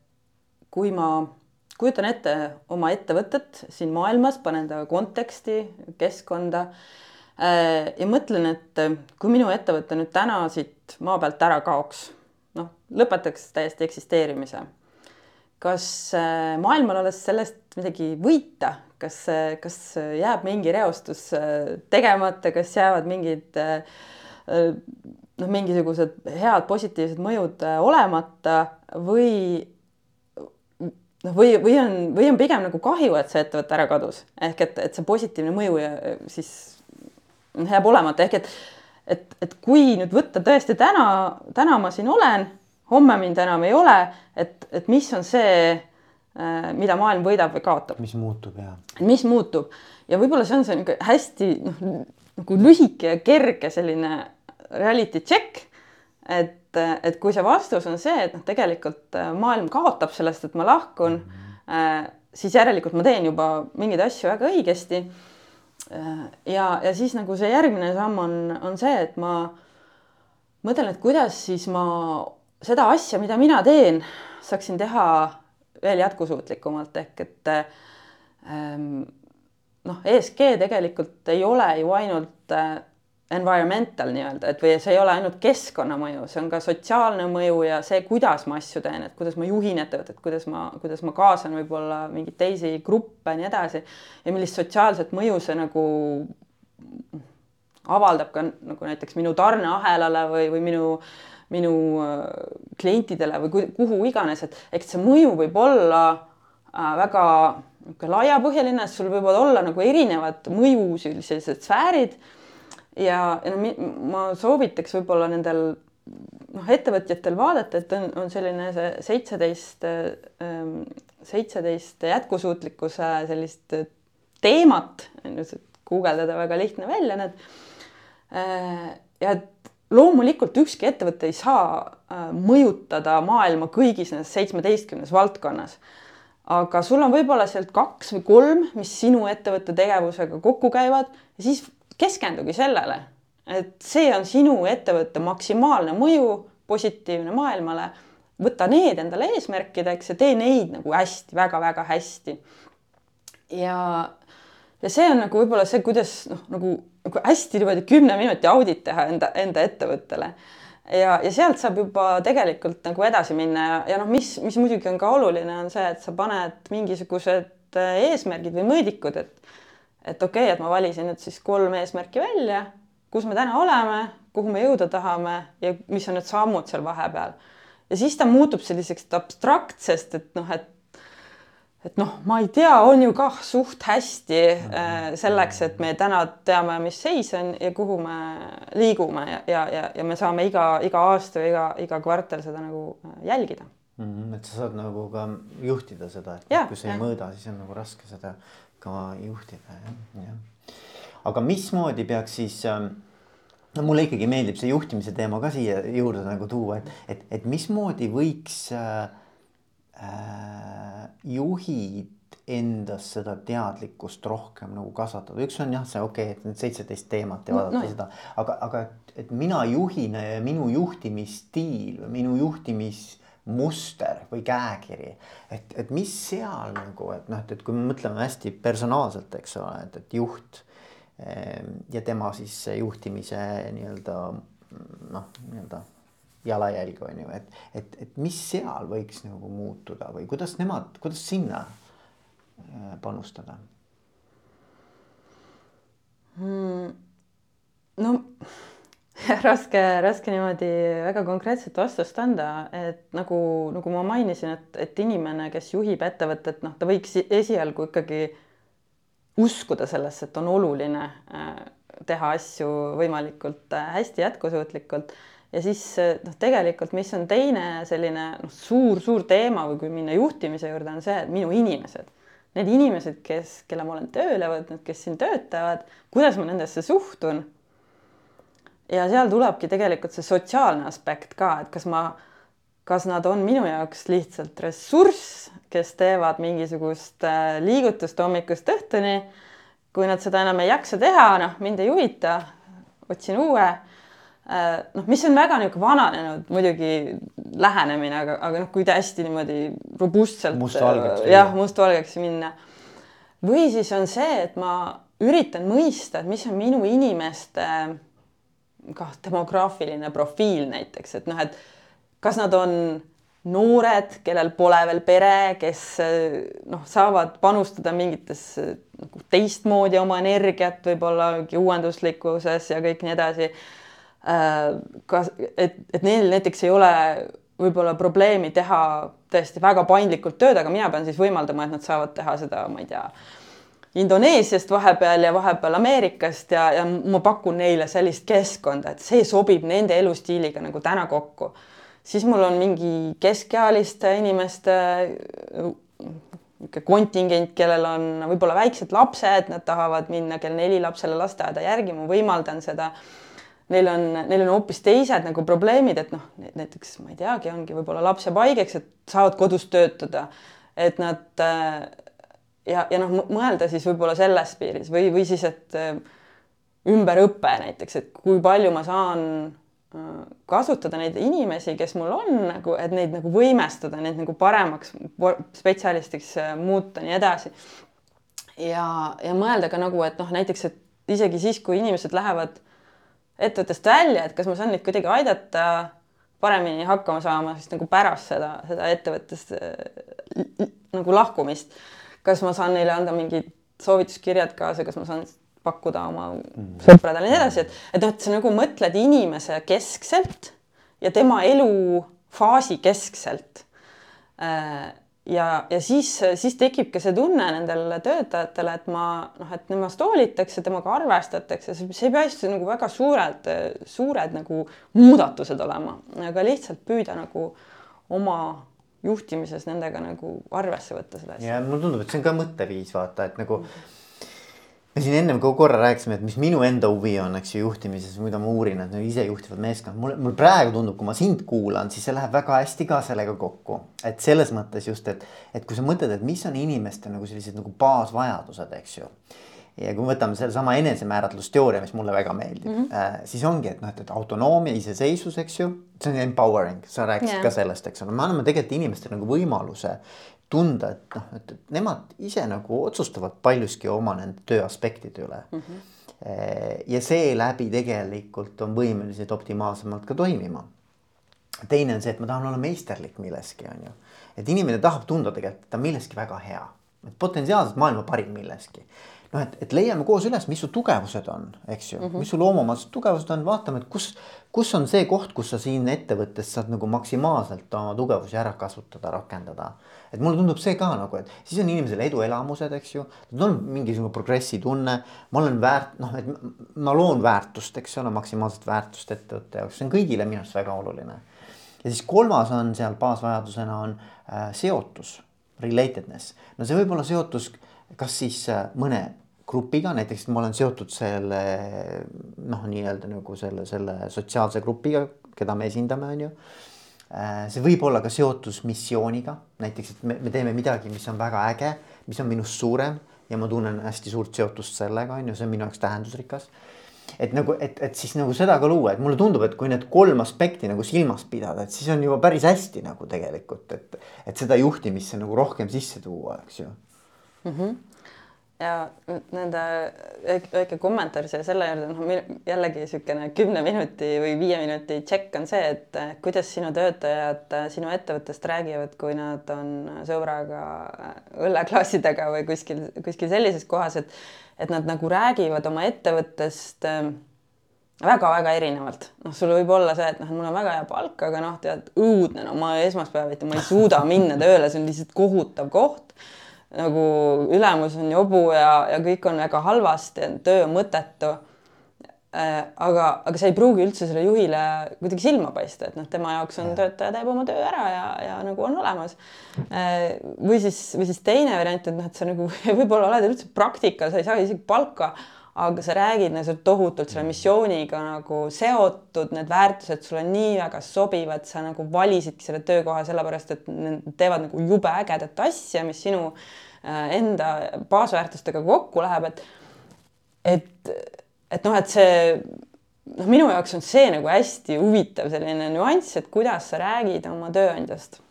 kui ma kujutan ette oma ettevõtet siin maailmas, panen ta konteksti, keskkonda äh, ja mõtlen, et kui minu ettevõte nüüd täna siit maa pealt ära kaoks, noh, lõpetaks täiesti eksisteerimise. kas äh, maailmal oleks sellest midagi võita, kas, kas jääb mingi reostus tegemata, kas jäävad mingid noh, mingisugused head positiivsed mõjud olemata või noh, või, või on, või on pigem nagu kahju, et see ettevõte ära kadus ehk et, et see positiivne mõju ja siis jääb olemata ehk et, et, et kui nüüd võtta tõesti täna, täna ma siin olen, homme mind enam ei ole, et, et mis on see, äh, mida maailm võidab või kaotab.
mis muutub ja.
mis muutub ja võib-olla see on see niisugune hästi noh, nagu lühike ja kerge selline reality check, et et, et kui see vastus on see, et noh, tegelikult äh, maailm kaotab sellest, et ma lahkun mm, -hmm. siis järelikult ma teen juba mingeid asju väga õigesti. Äh, ja, ja siis nagu see järgmine samm on, on see, et ma mõtlen, et kuidas siis ma seda asja, mida mina teen, saaksin teha veel jätkusuutlikumalt ehk et ähm, noh, ESG tegelikult ei ole ju ainult environmental nii-öelda, et või see ei ole ainult keskkonnamõju, see on ka sotsiaalne mõju ja see, kuidas ma asju teen, et kuidas ma juhin ettevõtet, kuidas ma, kuidas ma kaasan võib-olla mingeid teisi gruppe, nii edasi. ja millist sotsiaalset mõju see nagu avaldab ka nagu näiteks minu tarneahelale või, või minu, minu äh, klientidele või kuhu iganes, et eks see mõju võib olla äh, väga laiapõhjaline, sul võivad olla nagu erinevad mõju sellised sfäärid ja, ja no ma soovitaks võib-olla nendel noh, ettevõtjatel vaadata, et on, on selline see seitseteist, ähm, seitseteist jätkusuutlikkuse sellist teemat, on ju, guugeldada väga lihtne välja need. Äh, ja et loomulikult ükski ettevõte ei saa äh, mõjutada maailma kõigis nendes seitsmeteistkümnes valdkonnas. aga sul on võib-olla sealt kaks või kolm, mis sinu ettevõtte tegevusega kokku käivad ja siis keskendugi sellele, et see on sinu ettevõtte maksimaalne mõju, positiivne maailmale. võta need endale eesmärkideks ja tee neid nagu hästi väga,, väga-väga hästi. ja, ja see on nagu võib-olla see, kuidas noh, nagu, nagu hästi niimoodi kümne minuti audit teha enda, enda ettevõttele ja, ja sealt saab juba tegelikult nagu edasi minna ja, ja noh, mis, mis muidugi on ka oluline, on see, et sa paned mingisugused eesmärgid või mõõdikud, et et okei okay,, et ma valisin nüüd siis kolm eesmärki välja, kus me täna oleme, kuhu me jõuda tahame ja mis on need sammud seal vahepeal. ja siis ta muutub selliseks abstraktsest, et noh, et et noh, ma ei tea, on ju kah suht hästi äh, selleks, et me täna teame, mis seis on ja kuhu me liigume ja, ja, ja, ja me saame iga, iga aasta või iga, iga kvartal seda nagu äh, jälgida
mm. -hmm, et sa saad nagu ka juhtida seda, et ja, kui sa ei ja. mõõda, siis on nagu raske seda ka juhtida jah, jah. aga mismoodi peaks siis ähm, no mulle ikkagi meeldib see juhtimise teema ka siia juurde nagu tuua, et, et, et mismoodi võiks äh, äh, juhid endas seda teadlikkust rohkem nagu kasvatada, üks on jah, see okei okay,, et need seitseteist teemat ja vaadata no, no. seda, aga, aga et, et mina juhina ja minu juhtimisstiil või minu juhtimis muster või käekiri. et, et mis seal nagu, et noh, et, et kui me mõtleme hästi personaalselt, eks ole, et, et juht ehm, ja tema siis juhtimise nii-öelda noh, nii-öelda jalajälg on ju, et, et, et mis seal võiks nagu muutuda või kuidas nemad, kuidas sinna äh, panustada
hmm.? no raske, raske niimoodi väga konkreetset vastust anda, et nagu, nagu ma mainisin, et, et inimene, kes juhib ettevõtet, noh, ta võiks esialgu ikkagi uskuda sellesse, et on oluline äh, teha asju võimalikult äh, hästi jätkusuutlikult. Ja siis noh, tegelikult, mis on teine selline noh, suur-suur teema või kui minna juhtimise juurde, on see, et minu inimesed, need inimesed, kes, kelle ma olen tööle võtnud, kes siin töötavad, kuidas ma nendesse suhtun ja seal tulebki tegelikult see sotsiaalne aspekt ka, et kas ma, kas nad on minu jaoks lihtsalt ressurss, kes teevad mingisugust äh, liigutust hommikust õhtuni. kui nad seda enam ei jaksa teha, noh, mind ei huvita, otsin uue Äh, noh, mis on väga niisugune vananenud muidugi lähenemine, aga, aga noh, kui ta hästi niimoodi robustselt
Mustvalgeks
jah, mustvalgeks minna. või siis on see, et ma üritan mõista, et mis on minu inimeste kah demograafiline profiil näiteks, et noh, et kas nad on noored, kellel pole veel pere, kes noh, saavad panustada mingites nagu teistmoodi oma energiat võib-olla mingi uuenduslikkuses ja kõik nii edasi. Äh, kas, et, et neil näiteks ei ole võib-olla probleemi teha tõesti väga paindlikult tööd, aga mina pean siis võimaldama, et nad saavad teha seda, ma ei tea Indoneesiast vahepeal ja vahepeal Ameerikast ja, ja ma pakun neile sellist keskkonda, et see sobib nende elustiiliga nagu täna kokku. siis mul on mingi keskealiste inimeste niisugune kontingent, kellel on võib-olla väiksed lapsed, nad tahavad minna kell neli lapsele lasteaeda järgi, ma võimaldan seda. Neil on, neil on hoopis teised nagu probleemid, et noh, näiteks ma ei teagi, ongi võib-olla laps jääb haigeks, et saavad kodus töötada, et nad ja, ja noh, mõelda siis võib-olla selles piiris või, või siis, et äh, ümberõpe näiteks, et kui palju ma saan äh, kasutada neid inimesi, kes mul on nagu, et neid nagu võimestada, neid nagu paremaks spetsialistiks äh, muuta, nii edasi. ja, ja mõelda ka nagu, et noh, näiteks, et isegi siis, kui inimesed lähevad ettevõttest välja, et kas ma saan neid kuidagi aidata paremini hakkama saama, siis nagu pärast seda, seda ettevõttest nagu lahkumist kas ma saan neile anda mingid soovituskirjad kaasa, kas ma saan pakkuda oma mm. sõpradele ja nii edasi, et, et noh, et sa nagu mõtled inimese keskselt ja tema elufaasi keskselt. Äh, ja, ja siis, siis tekib ka see tunne nendele töötajatele, et ma noh, et temast hoolitakse, temaga arvestatakse, see ei pea just nagu väga suured, suured nagu muudatused olema, aga lihtsalt püüda nagu oma juhtimises nendega nagu arvesse võtta seda
asja. ja mulle tundub, et see on ka mõtteviis vaata, et nagu me siin ennem ka korra rääkisime, et mis minu enda huvi on, eks ju, juhtimises, mida ma uurin, et no isejuhtivad meeskond, mulle, mul praegu tundub, kui ma sind kuulan, siis see läheb väga hästi ka sellega kokku. et selles mõttes just, et, et kui sa mõtled, et mis on inimeste nagu sellised nagu baasvajadused, eks ju ja kui me võtame sellesama enesemääratlusteooria, mis mulle väga meeldib mm, -hmm. siis ongi, et noh, et, autonoomia, iseseisvus, eks ju, see on empowering, sa rääkisid yeah. ka sellest, eks ole, me anname tegelikult inimestele nagu võimaluse tunda, et noh, et, et nemad ise nagu otsustavad paljuski oma nende töö aspektide üle mm. -hmm. ja seeläbi tegelikult on võimelised optimaalsemalt ka toimima. teine on see, et ma tahan olla meisterlik milleski, on ju. et inimene tahab tunda tegelikult, et ta on milleski väga hea, et potentsiaalselt maailma parim milleski noh, et, et leiame koos üles, mis su tugevused on, eks ju mm, -hmm. mis sul loomuomased tugevused on, vaatame, et kus, kus on see koht, kus sa siin ettevõttes saad nagu maksimaalselt oma tugevusi ära kasutada, rakendada. et mulle tundub see ka nagu, et siis on inimesel eduelamused, eks ju, on mingisugune progressi tunne. ma olen väärt, noh, et ma loon väärtust, eks ole, maksimaalset väärtust ettevõtte jaoks, see on kõigile minu arust väga oluline. ja siis kolmas on seal baasvajadusena on äh, seotus, relatedness, no see võib olla seotus kas siis äh, mõne grupiga, näiteks ma olen seotud selle noh, nii-öelda nagu selle, selle sotsiaalse grupiga, keda me esindame, on ju. Äh, see võib olla ka seotus missiooniga, näiteks, et me, me teeme midagi, mis on väga äge, mis on minust suurem ja ma tunnen hästi suurt seotust sellega, on ju, see on minu jaoks tähendusrikas. et nagu, et, et siis nagu seda ka luua, et mulle tundub, et kui need kolm aspekti nagu silmas pidada, et siis on juba päris hästi nagu tegelikult, et, et seda juhtimisse nagu rohkem sisse tuua, eks ju
mm. -hmm ja nende väike kommentaar siia selle juurde, noh jällegi niisugune kümne minuti või viie minuti tšekk on see, et eh, kuidas sinu töötajad eh, sinu ettevõttest räägivad, kui nad on sõbraga eh, õlleklaasidega või kuskil, kuskil sellises kohas, et et nad nagu räägivad oma ettevõttest väga-väga erinevalt. noh, sul võib olla see, et noh, mul on väga hea palk, aga noh, tead õudne, no ma esmaspäeviti ma ei suuda minna tööle, see on lihtsalt kohutav koht nagu ülemus on jobu ja, ja kõik on väga halvasti, töö on mõttetu äh,. aga, aga see ei pruugi üldse selle juhile kuidagi silma paista, et noh, tema jaoks on töötaja teeb oma töö ära ja, ja nagu on olemas äh,. või siis, või siis teine variant, et noh, et sa nagu võib-olla oled üldse praktikal, sa ei saa isegi palka aga sa räägid nagu tohutult selle missiooniga nagu seotud, need väärtused sulle nii väga sobivad, sa nagu valisidki selle töökoha sellepärast, et need teevad nagu jube ägedat asja, mis sinu äh, enda baasväärtustega kokku läheb, et et, et noh, et see noh, minu jaoks on see nagu hästi huvitav selline nüanss, et kuidas sa räägid oma tööandjast. mm..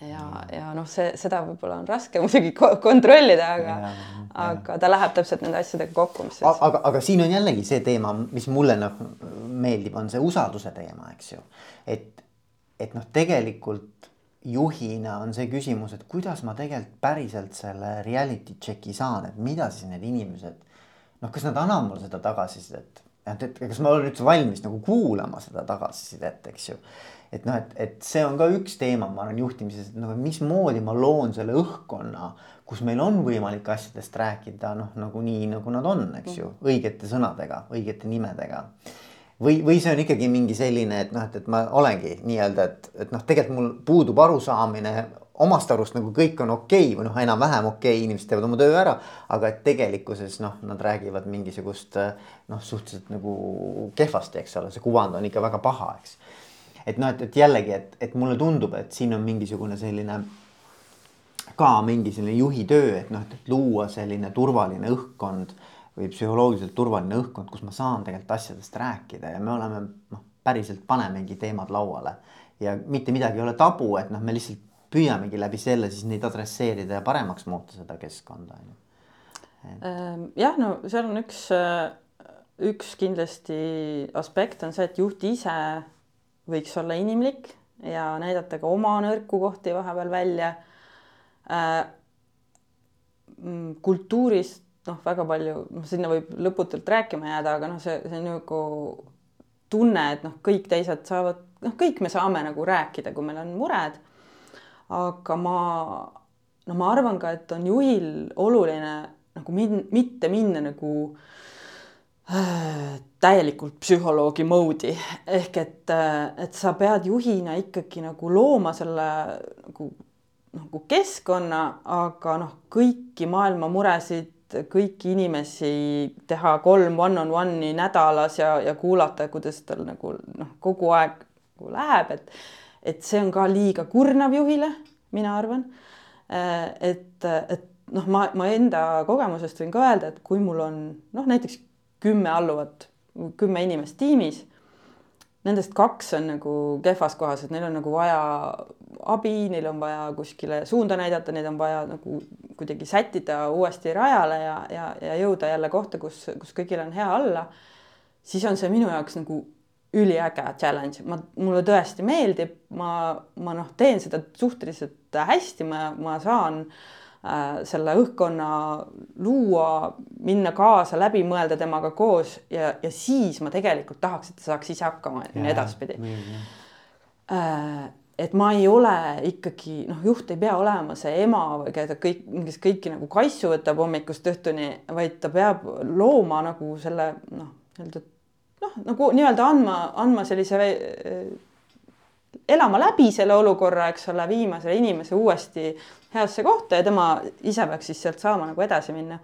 Ja, ja noh, see, seda võib-olla on raske muidugi kontrollida, aga, aga ta läheb täpselt nende asjadega kokku, mis.
aga, aga siin on jällegi see teema, mis mulle noh meeldib, on see usalduse teema, eks ju. et, et noh, tegelikult juhina on see küsimus, et kuidas ma tegelikult päriselt selle reality check'i saan, et mida siis need inimesed noh, kas nad annavad mulle seda tagasisidet, et, et kas ma olen üldse valmis nagu kuulama seda tagasisidet, eks ju. et noh, et, et see on ka üks teema, ma arvan juhtimises, et noh, mismoodi ma loon selle õhkkonna, kus meil on võimalik asjadest rääkida noh, nagu nii, nagu nad on, eks ju, õigete sõnadega, õigete nimedega või, või see on ikkagi mingi selline, et noh, et, et ma olengi nii-öelda, et, et noh, tegelikult mul puudub arusaamine omast arust nagu kõik on okei okay, või noh, enam-vähem okei okay,, inimesed teevad oma töö ära. aga et tegelikkuses noh, nad räägivad mingisugust noh, suhteliselt nagu kehvasti, eks ole, see kuvand on ikka väga paha, eks. et noh, et, et jällegi, et, et mulle tundub, et siin on mingisugune selline ka mingi selline juhi töö, et noh, et luua selline turvaline õhkkond või psühholoogiliselt turvaline õhkkond, kus ma saan tegelikult asjadest rääkida ja me oleme noh, päriselt panemegi teemad lauale ja mitte midagi ei ole tabu, et noh, me lihtsalt püüamegi läbi selle siis neid adresseerida ja paremaks muuta seda keskkonda on ju.
Ehm, jah, no seal on üks, üks kindlasti aspekt on see, et juht ise võiks olla inimlik ja näidata ka oma nõrku kohti vahepeal välja. Ehm, mm, kultuurist noh, väga palju, noh, sinna võib lõputult rääkima jääda, aga noh, see, see nagu tunne, et noh, kõik teised saavad, noh, kõik me saame nagu rääkida, kui meil on mured aga ma, no ma arvan ka, et on juhil oluline nagu min, mitte minna nagu äh, täielikult psühholoogi moodi. Ehk et, äh, et sa pead juhina ikkagi nagu looma selle nagu nagu keskkonna, aga noh, kõiki maailma muresid, kõiki inimesi teha kolm one-on-one'i nädalas ja, ja kuulata, kuidas tal nagu noh, kogu aeg nagu läheb, et et see on ka liiga kurnav juhile, mina arvan. Äh, et, et noh, ma, ma enda kogemusest võin ka öelda, et kui mul on noh, näiteks kümme alluvat, kümme inimest tiimis, nendest kaks on nagu kehvas kohas, et neil on nagu vaja abi, neil on vaja kuskile suunda näidata, neid on vaja nagu kuidagi sättida uuesti rajale ja, ja, ja jõuda jälle kohta, kus, kus kõigil on hea olla. siis on see minu jaoks nagu üliäge challenge, ma, mulle tõesti meeldib, ma, ma noh, teen seda suhteliselt hästi, ma, ma saan äh, selle õhkkonna luua, minna kaasa, läbi mõelda temaga koos ja, ja siis ma tegelikult tahaks, et ta saaks ise hakkama ja edaspidi. Äh, et ma ei ole ikkagi noh, juht ei pea olema see ema või keda kõik, kes kõiki nagu kassu võtab hommikust õhtuni, vaid ta peab looma nagu selle noh, nii-öelda noh, nagu nii-öelda andma, andma sellise eh, elama läbi selle olukorra, eks ole, viima selle inimese uuesti heasse kohta ja tema ise peaks siis sealt saama nagu edasi minna.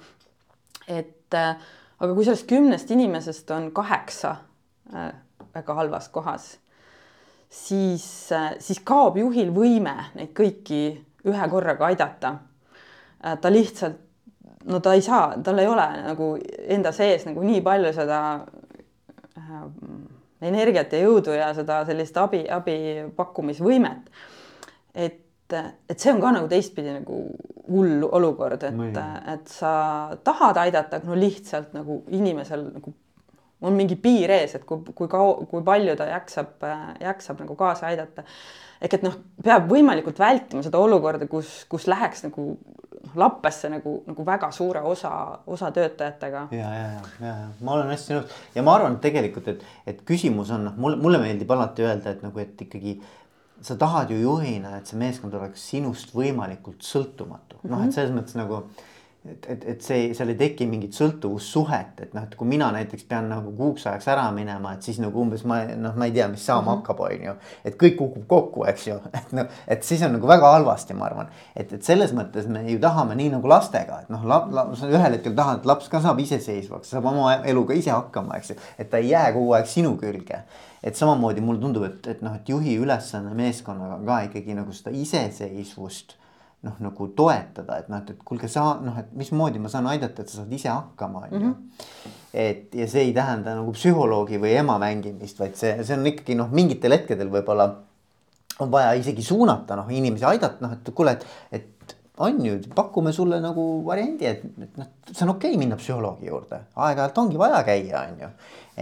et äh, aga kui sellest kümnest inimesest on kaheksa äh, väga halvas kohas, siis siis kaob juhil võime neid kõiki ühe korraga aidata ta lihtsalt, no ta ei saa, tal ei ole nagu enda sees nagu nii palju seda energiat ja jõudu ja seda sellist abi, abi pakkumisvõimet. et, et see on ka nagu teistpidi nagu hull olukord, et, et sa tahad aidata, no lihtsalt nagu inimesel nagu on mingi piir ees, et kui, kui kaua, kui palju ta jaksab, jaksab nagu kaasa aidata. ehk et noh, peab võimalikult vältima seda olukorda, kus, kus läheks nagu lappesse nagu, nagu väga suure osa, osa töötajatega.
ja, ja, ja, ja, ja ma olen hästi nõus ja ma arvan, et tegelikult, et, et küsimus on noh, mulle, mulle meeldib alati öelda, et nagu, et ikkagi sa tahad ju juhina, et see meeskond oleks sinust võimalikult sõltumatu noh, et selles mõttes nagu et, et, et see, seal ei teki mingit sõltuvussuhet, et noh, et kui mina näiteks pean nagu kuuks ajaks ära minema, et siis nagu umbes ma noh, ma ei tea, mis saama mm -hmm. hakkab, on ju. et kõik kukub kokku, eks ju, et noh, et siis on nagu väga halvasti, ma arvan. et, et selles mõttes me ju tahame nii nagu lastega, et noh, lap-, lap, sa ühel hetkel tahad, et laps ka saab iseseisvaks, saab oma eluga ise hakkama, eks ju. et ta ei jää kogu aeg sinu külge. et samamoodi mulle tundub, et, et noh, et juhi ülesanne meeskonnaga ka ikkagi nagu seda iseseisvust noh, nagu toetada, et noh, et, et kuulge, sa noh, et mismoodi ma saan aidata, et sa saad ise hakkama, on ju. Mhm. et ja see ei tähenda nagu psühholoogi või ema mängimist, vaid see, see on ikkagi noh, mingitel hetkedel võib-olla on vaja isegi suunata noh, inimesi aidata, noh, et kuule, et, et on ju, pakume sulle nagu variandi, et, et noh, see on okei okay minna psühholoogi juurde, aeg-ajalt ongi vaja käia, on ju.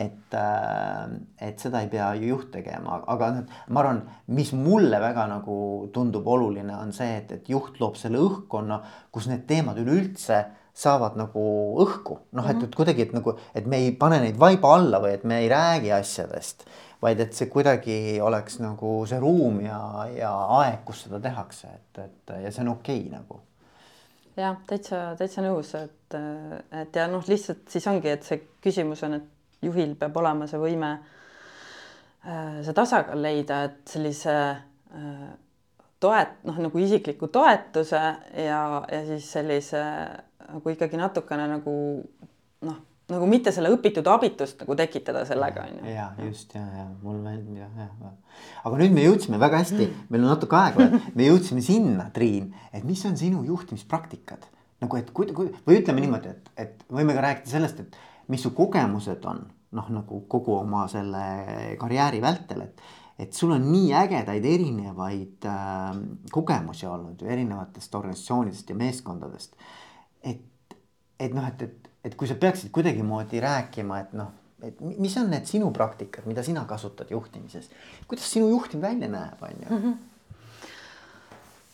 et, äh, et seda ei pea ju juht tegema, aga noh, ma arvan, mis mulle väga nagu tundub oluline, on see, et, et juht loob selle õhkkonna, kus need teemad üleüldse saavad nagu õhku, noh, et, et kuidagi, et nagu, et me ei pane neid vaiba alla või et me ei räägi asjadest vaid et see kuidagi oleks nagu see ruum ja, ja aeg, kus seda tehakse, et, et ja see on okei okay, nagu.
jah, täitsa, täitsa nõus, et, et ja noh, lihtsalt siis ongi, et see küsimus on, et juhil peab olema see võime äh, see tasakaal leida, et sellise äh, toet-, noh nagu isikliku toetuse ja, ja siis sellise nagu ikkagi natukene nagu noh nagu mitte selle õpitud abitust nagu tekitada sellega on
ju. ja just ja, ja mul meeldib ja, ja. aga nüüd me jõudsime väga hästi, meil on natuke aega, me jõudsime sinna, Triin, et mis on sinu juhtimispraktikad nagu, et kui, kui või ütleme niimoodi, et, et võime ka rääkida sellest, et mis su kogemused on noh, nagu kogu oma selle karjääri vältel, et et sul on nii ägedaid erinevaid äh, kogemusi olnud ju erinevatest organisatsioonidest ja meeskondadest. et, et noh, et, et et kui sa peaksid kuidagimoodi rääkima, et noh, et mis on need sinu praktikad, mida sina kasutad juhtimises, kuidas sinu juhtimine välja näeb, on ju? Mhm.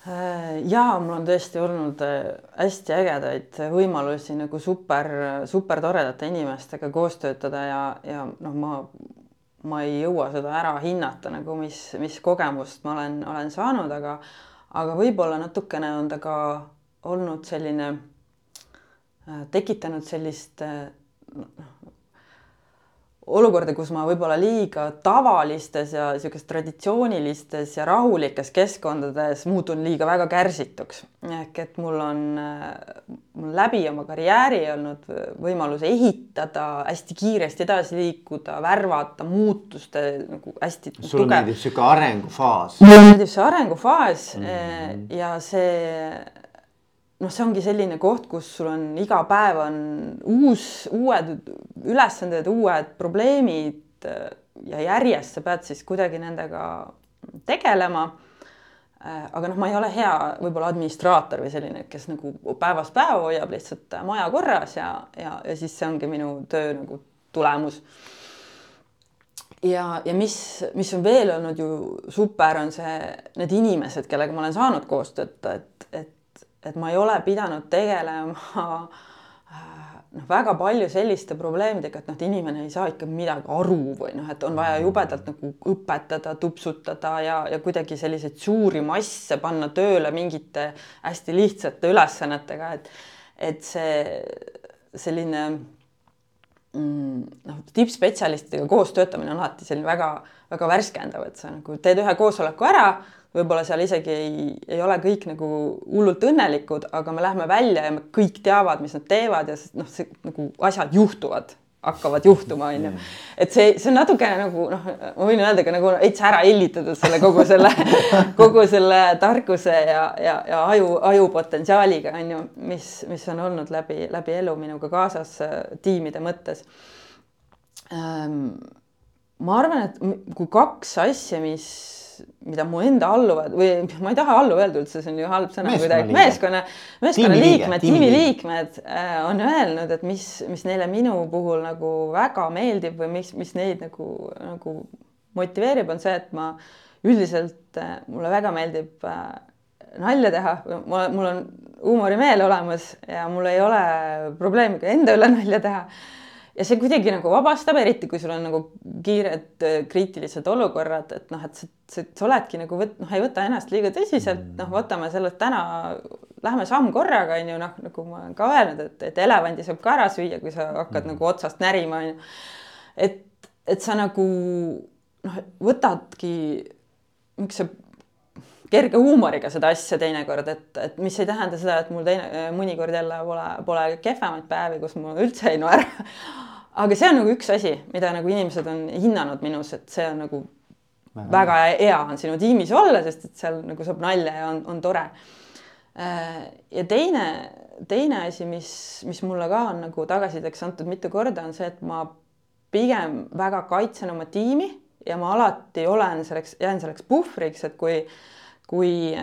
Äh, ja mul on tõesti olnud äh, hästi ägedaid võimalusi nagu super, super toredate inimestega koos töötada ja, ja noh, ma, ma ei jõua seda ära hinnata nagu, mis, mis kogemust ma olen, olen saanud, aga, aga võib-olla natukene on ta ka olnud selline tekitanud sellist äh, noh, olukorda, kus ma võib-olla liiga tavalistes ja niisugustes traditsioonilistes ja rahulikes keskkondades muutun liiga väga kärsituks. ehk et mul on, äh, mul läbi oma karjääri olnud võimalus ehitada, hästi kiiresti edasi liikuda, värvata muutuste nagu hästi.
sulle meeldib niisugune arengufaas?
mulle meeldib see arengufaas mm -hmm. ja see noh, see ongi selline koht, kus sul on iga päev on uus, uued ülesanded, uued probleemid äh, ja järjest sa pead siis kuidagi nendega tegelema. Äh, aga noh, ma ei ole hea võib-olla administraator või selline, kes nagu päevast päeva hoiab lihtsalt maja korras ja, ja, ja siis see ongi minu töö nagu tulemus ja, ja mis, mis on veel olnud ju super, on see, need inimesed, kellega ma olen saanud koos töötada, et, et et ma ei ole pidanud tegelema noh, väga palju selliste probleemidega, et noh, et inimene ei saa ikka midagi aru või noh, et on vaja jubedalt nagu õpetada, tupsutada ja, ja kuidagi selliseid suuri masse panna tööle mingite hästi lihtsate ülesannetega, et et see selline mm, noh, tippspetsialistidega koos töötamine on alati selline väga-väga värskendav, et sa nagu teed ühe koosoleku ära võib-olla seal isegi ei, ei ole kõik nagu hullult õnnelikud, aga me läheme välja ja me kõik teavad, mis nad teevad ja noh, see nagu asjad juhtuvad, hakkavad juhtuma, onju. Et see, see on natukene nagu noh, ma võin öelda ka nagu veits ära hellitatud selle kogu selle kogu selle tarkuse ja, ja, ja aju, ajupotentsiaaliga onju, mis, mis on olnud läbi, läbi elu minuga kaasas äh, tiimide mõttes ähm, ma arvan, et kui kaks asja, mis mida mu enda alluvad või ma ei taha alluv öelda üldse, see on ju halb sõna kuidagi, meeskonna, meeskonnaliikmed, tiimiliikmed äh, on öelnud, et mis, mis neile minu puhul nagu väga meeldib või mis, mis neid nagu, nagu motiveerib, on see, et ma üldiselt äh, mulle väga meeldib äh, nalja teha, mul on huumorimeel olemas ja mul ei ole probleemi ka enda üle nalja teha ja see kuidagi nagu vabastab, eriti kui sul on nagu kiired äh, kriitilised olukorrad, et noh, et sa, sa, oledki nagu võt-, noh, ei võta ennast liiga tõsiselt, noh, võtame sellest täna, lähme samm korraga, on ju, noh, nagu ma olen ka öelnud, et, et elevandi saab ka ära süüa, kui sa hakkad mm. nagu otsast närima, on ju. et, et sa nagu noh, võtadki niisuguse kerge huumoriga seda asja teinekord, et, et mis ei tähenda seda, et mul teine, mõnikord jälle pole, pole kehvemaid päevi, kus ma üldse ei naera. aga see on nagu üks asi, mida nagu inimesed on hinnanud minus, et see on nagu väga, väga hea on sinu tiimis olla, sest et seal nagu saab nalja ja on, on tore. ja teine, teine asi, mis, mis mulle ka on nagu tagasisideks antud mitu korda, on see, et ma pigem väga kaitsen oma tiimi ja ma alati olen selleks, jään selleks puhvriks, et kui, kui,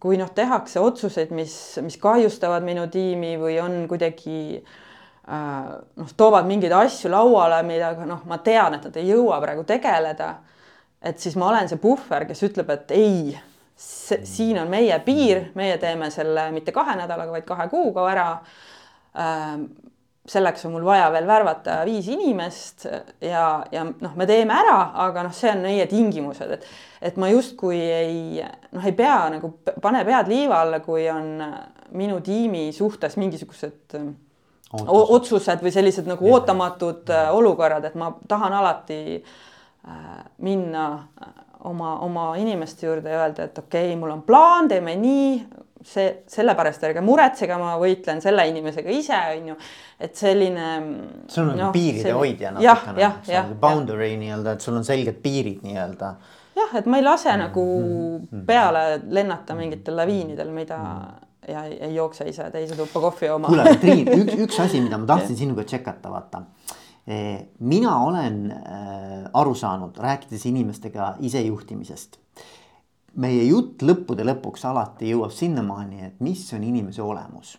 kui noh, tehakse otsuseid, mis, mis kahjustavad minu tiimi või on kuidagi äh, noh, toovad mingeid asju lauale, millega noh, ma tean, et nad ei jõua praegu tegeleda. et siis ma olen see puhver, kes ütleb, et ei, siin on meie piir, meie teeme selle mitte kahe nädalaga, vaid kahe kuuga ära äh, selleks on mul vaja veel värvata viis inimest ja, ja noh, me teeme ära, aga noh, see on meie tingimused, et et ma justkui ei noh, ei pea nagu pane pead liiva alla, kui on minu tiimi suhtes mingisugused otsused, otsused või sellised nagu ja. ootamatud ja. Olukorrad, et ma tahan alati äh, minna oma, oma inimeste juurde ja öelda, et okei okay,, mul on plaan, teeme nii, see, sellepärast ärge muretsege, ma võitlen selle inimesega ise, on ju. et selline.
sul on no, piiride selline... hoidja
natukene. jah.
Boundary nii-öelda, et sul on selged piirid nii-öelda.
jah, et ma ei lase mm, nagu mm, peale lennata mingitel laviinidel, mida mm. ja ei, ei jookse ise teise tuppa kohvi jooma.
kuule, Triin, üks, üks asi, mida ma tahtsin sinuga tšekata, vaata mina olen äh, aru saanud, rääkides inimestega isejuhtimisest meie jutt lõppude lõpuks alati jõuab sinnamaani, et mis on inimese olemus.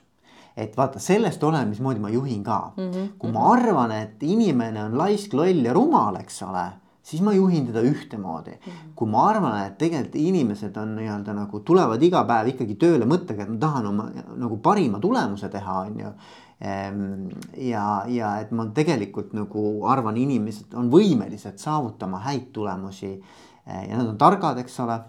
et vaata, sellest oleneb, mismoodi ma juhin ka mm. -hmm. kui ma arvan, et inimene on laisk, loll ja rumal, eks ole, siis ma juhin teda ühtemoodi mm. -hmm. kui ma arvan, et tegelikult inimesed on nii-öelda nagu tulevad iga päev ikkagi tööle mõttega, et ma tahan oma nagu parima tulemuse teha, on ju ehm, ja, ja et ma tegelikult nagu arvan, inimesed on võimelised saavutama häid tulemusi eh, ja nad on targad, eks ole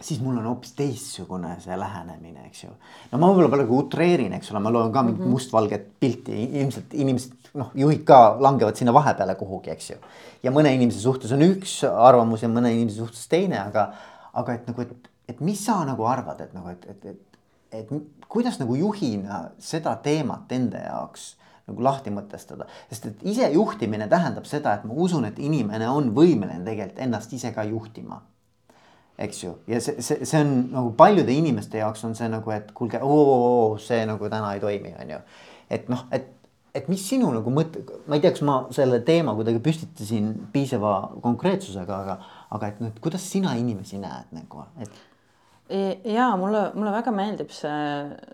siis mul on hoopis teistsugune see lähenemine, eks ju. no ma võib-olla praegu utreerin, eks ole, ma loen ka mingit mm -hmm. mustvalget pilti, ilmselt inimesed noh, juhid ka langevad sinna vahepeale kuhugi, eks ju. ja mõne inimese suhtes on üks arvamus ja mõne inimese suhtes teine, aga, aga et nagu, et, et mis sa nagu arvad, et nagu, et, et, et, et kuidas nagu juhina seda teemat enda jaoks nagu lahti mõtestada, sest et isejuhtimine tähendab seda, et ma usun, et inimene on võimeline tegelikult ennast ise ka juhtima eks ju, ja see, see, see on nagu paljude inimeste jaoks on see nagu, et kuulge, see nagu täna ei toimi, on ju. et noh, et, et mis sinu nagu mõte, ma ei tea, kas ma selle teema kuidagi püstitasin piisava konkreetsusega, aga, aga et noh, et kuidas sina inimesi näed nagu, et.
ja mulle, mulle väga meeldib see,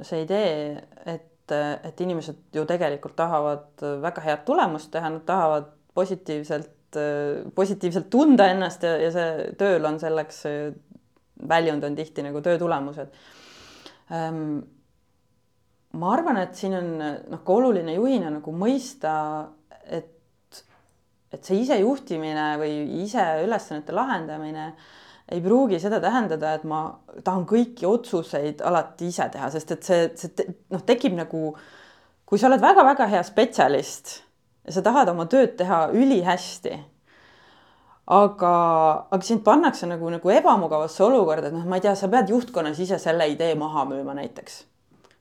see idee, et, et inimesed ju tegelikult tahavad väga head tulemust teha, nad tahavad positiivselt positiivselt tunda ennast ja, ja see tööl on selleks väljund on tihti nagu töö tulemused ähm,. ma arvan, et siin on noh, ka oluline juhina nagu mõista, et, et see isejuhtimine või ise ülesannete lahendamine ei pruugi seda tähendada, et ma tahan kõiki otsuseid alati ise teha, sest et see, see noh, tekib nagu, kui sa oled väga-väga hea spetsialist ja sa tahad oma tööd teha ülihästi, aga, aga sind pannakse nagu, nagu ebamugavasse olukorda, et noh, ma ei tea, sa pead juhtkonnas ise selle idee maha müüma näiteks.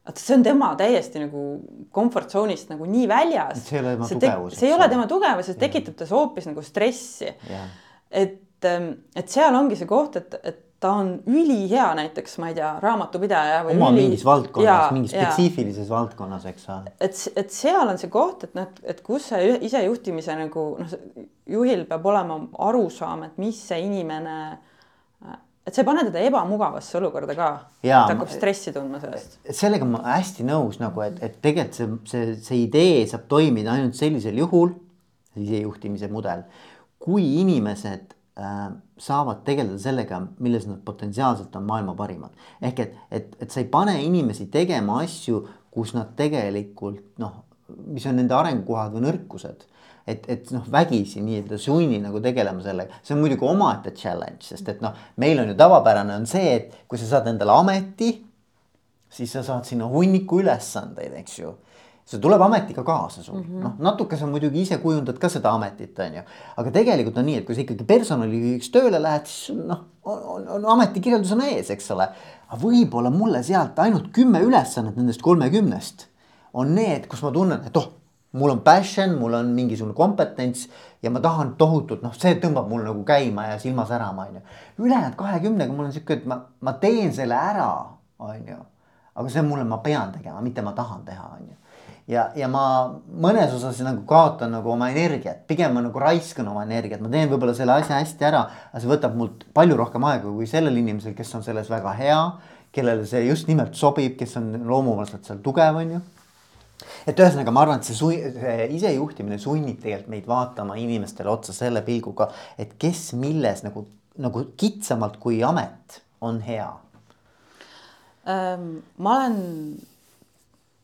vaata, see on tema täiesti nagu comfort zone'ist nagu nii väljas.
see ei ole tema tugevus.
see ei ole tema tugevus, see tekitab tas hoopis nagu stressi. et, et seal ongi see koht, et, et ta on ülihea näiteks, ma ei tea, raamatupidaja
või oma üli... mingis valdkonnas, mingis spetsiifilises ja. valdkonnas, eks ole.
et, et seal on see koht, et noh, et kus see isejuhtimise nagu noh, juhil peab olema arusaam, et mis see inimene, et see ei pane teda ebamugavasse olukorda ka. ta hakkab stressi tundma sellest.
sellega ma hästi nõus nagu, et, et tegelikult see, see, see idee saab toimida ainult sellisel juhul, isejuhtimise mudel, kui inimesed Äh, saavad tegeleda sellega, milles nad potentsiaalselt on maailma parimad. ehk et, et, et sa ei pane inimesi tegema asju, kus nad tegelikult noh, mis on nende arengukohad või nõrkused. Et, et noh, vägisi nii-öelda sunni nagu tegelema sellega, see on muidugi omaette challenge, sest et noh, meil on ju tavapärane on see, et kui sa saad endale ameti, siis sa saad sinna hunniku ülesandeid, eks ju see tuleb ametiga kaasa sul mm -hmm., noh natuke sa muidugi ise kujundad ka seda ametit, on ju. aga tegelikult on nii, et kui sa ikkagi personalijuhiks tööle lähed, siis noh, on, on, on ametikirjeldus on ees, eks ole. aga võib-olla mulle sealt ainult kümme ülesannet nendest kolmekümnest on need, kus ma tunnen, et oh, mul on passion, mul on mingisugune kompetents ja ma tahan tohutult, noh, see tõmbab mul nagu käima ja silma särama, on ju. ülejäänud kahekümnega mul on sihuke, et ma, ma teen selle ära on ju. aga see on mulle, ma pean tegema, mitte ma tahan teha, on ju ja, ja ma mõnes osas nagu kaotan nagu oma energiat, pigem ma nagu raiskan oma energiat, ma teen võib-olla selle asja hästi ära, aga see võtab mult palju rohkem aega kui sellel inimesel, kes on selles väga hea, kellele see just nimelt sobib, kes on loomulikult seal tugev, on ju. Et ühesõnaga, ma arvan, et see, see isejuhtimine sunnib tegelikult meid vaatama inimestele otsa selle pilguga, et kes milles nagu, nagu kitsamalt kui amet on hea.
Ma olen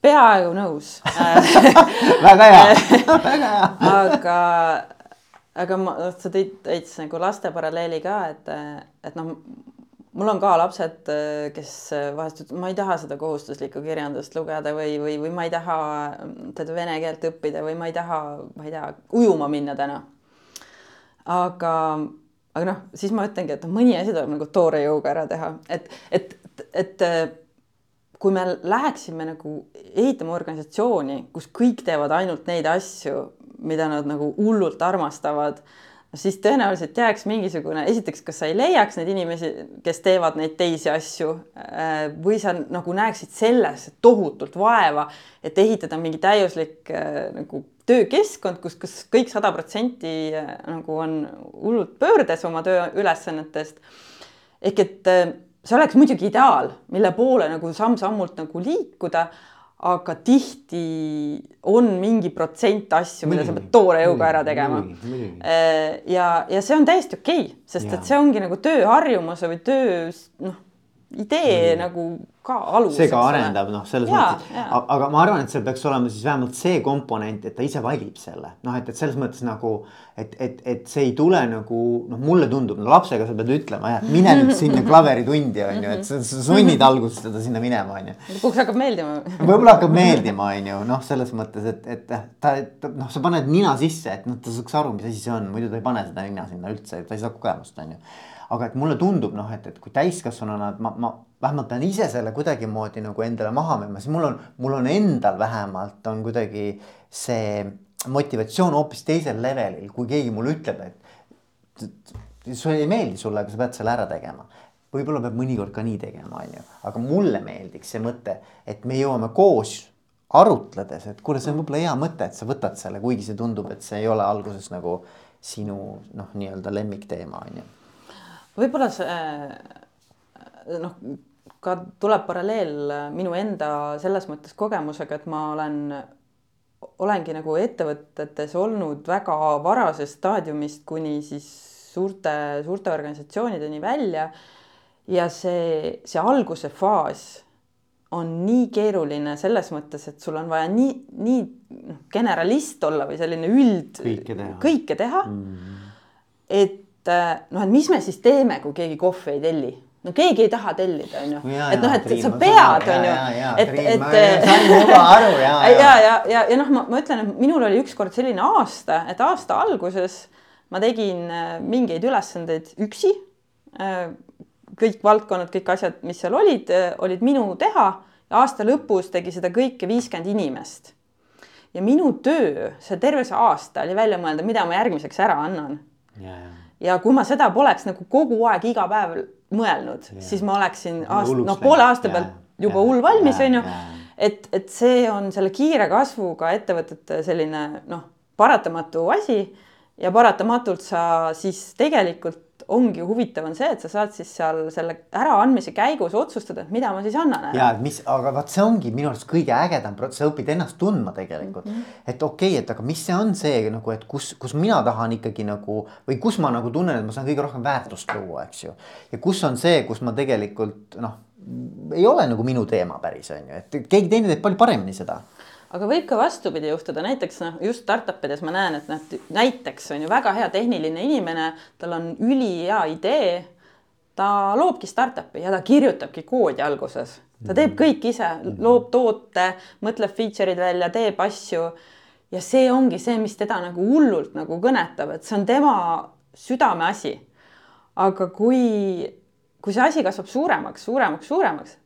peaaegu nõus.
Väga hea. Väga hea.
Aga, aga ma, sa tõid veits nagu laste paralleeli ka, et, et noh, mul on ka lapsed, kes vahest ütlevad, ma ei taha seda kohustuslikku kirjandust lugeda või, või, või ma ei taha seda vene keelt õppida või ma ei taha, ma ei tea, ujuma minna täna. aga, aga noh, siis ma ütlengi, et noh, mõni asi tuleb nagu toore jõuga ära teha, et, et, et kui me läheksime nagu ehitama organisatsiooni, kus kõik teevad ainult neid asju, mida nad nagu hullult armastavad, siis tõenäoliselt jääks mingisugune, esiteks, kas sa ei leiaks neid inimesi, kes teevad neid teisi asju äh, või sa nagu näeksid selles tohutult vaeva, et ehitada mingi täiuslik äh, nagu töökeskkond, kus, kus kõik sada protsenti äh, nagu on hullult pöördes oma tööülesannetest. ehk et see oleks muidugi ideaal, mille poole nagu samm-sammult nagu liikuda, aga tihti on mingi protsent asju, mida sa pead toore jõuga ära tegema. Äh, ja, ja see on täiesti okei okay,, sest ja. et see ongi nagu tööharjumuse või töö noh, idee mm. nagu ka alus.
see ka arendab noh, selles ja, mõttes, aga ma arvan, et seal peaks olema siis vähemalt see komponent, et ta ise valib selle noh, et, et selles mõttes nagu, et, et, et see ei tule nagu noh, mulle tundub no,, lapsega sa pead ütlema jah, mine nüüd sinna klaveritundi on ju, et sa, sa sunnid alguses teda sinna minema on ju.
lõpuks hakkab meeldima.
võib-olla hakkab meeldima, on ju, noh, selles mõttes, et, et ta, ta noh, sa paned nina sisse, et noh, ta saaks aru, mis asi see on, muidu ta ei pane seda nina sinna üldse, ta ei saa kogemust, on ju aga et mulle tundub noh, et, et kui täiskasvanuna, et ma, ma vähemalt pean ise selle kuidagimoodi nagu endale maha müüma, siis mul on, mul on endal vähemalt on kuidagi see motivatsioon hoopis teisel levelil, kui keegi mulle ütleb, et see ei meeldi sulle, aga sa pead selle ära tegema. Võib-olla peab mõnikord ka nii tegema, on ju, aga mulle meeldiks see mõte, et me jõuame koos arutledes, et kuule, see on võib-olla hea mõte, et sa võtad selle, kuigi see tundub, et see ei ole alguses nagu sinu noh, nii-öelda lemmikteema on ju
võib-olla see noh, ka tuleb paralleel minu enda selles mõttes kogemusega, et ma olen, olengi nagu ettevõtetes olnud väga varasest staadiumist kuni siis suurte, suurte organisatsioonideni välja. ja see, see alguse faas on nii keeruline selles mõttes, et sul on vaja nii, nii noh, generalist olla või selline üld,
kõike teha,
kõike teha mm. -hmm. et noh, et mis me siis teeme, kui keegi kohvi ei telli no keegi ei taha tellida, onju. et noh, et Triin, sa pead, onju. et, et.
sain juba aru ja.
ja, ja, ja, ja, ja noh, ma, ma ütlen, et minul oli ükskord selline aasta, et aasta alguses ma tegin äh, mingeid ülesandeid üksi. Äh, kõik valdkonnad, kõik asjad, mis seal olid, äh, olid minu teha ja aasta lõpus tegi seda kõike viiskümmend inimest. ja minu töö, see terve see aasta oli välja mõelda, mida ma järgmiseks ära annan. ja, ja ja kui ma seda poleks nagu kogu aeg iga päev mõelnud, siis ma oleksin aast-, noh, poole aasta pealt juba hull valmis, on ju. et, et see on selle kiire kasvuga ettevõtete selline noh, paratamatu asi. Ja paratamatult sa siis tegelikult ongi huvitav on see, et sa saad siis seal selle äraandmise käigus otsustada, et mida ma siis annan
ära. ja mis, aga vaat see ongi minu arust kõige ägedam protsess, sa õpid ennast tundma tegelikult mm. -hmm. et okei okay,, et aga mis see on see nagu, et kus, kus mina tahan ikkagi nagu või kus ma nagu tunnen, et ma saan kõige rohkem väärtust luua, eks ju. ja kus on see, kus ma tegelikult noh, ei ole nagu minu teema päris on ju, et keegi teine teeb palju paremini seda
aga võib ka vastupidi juhtuda, näiteks noh, just startup ides ma näen, et noh, näiteks on ju väga hea tehniline inimene, tal on ülihea idee. ta loobki startup'i ja ta kirjutabki koodi alguses, ta teeb kõik ise, loob toote, mõtleb feature'id välja, teeb asju. ja see ongi see, mis teda nagu hullult nagu kõnetab, et see on tema südameasi. aga kui, kui see asi kasvab suuremaks, suuremaks, suuremaks,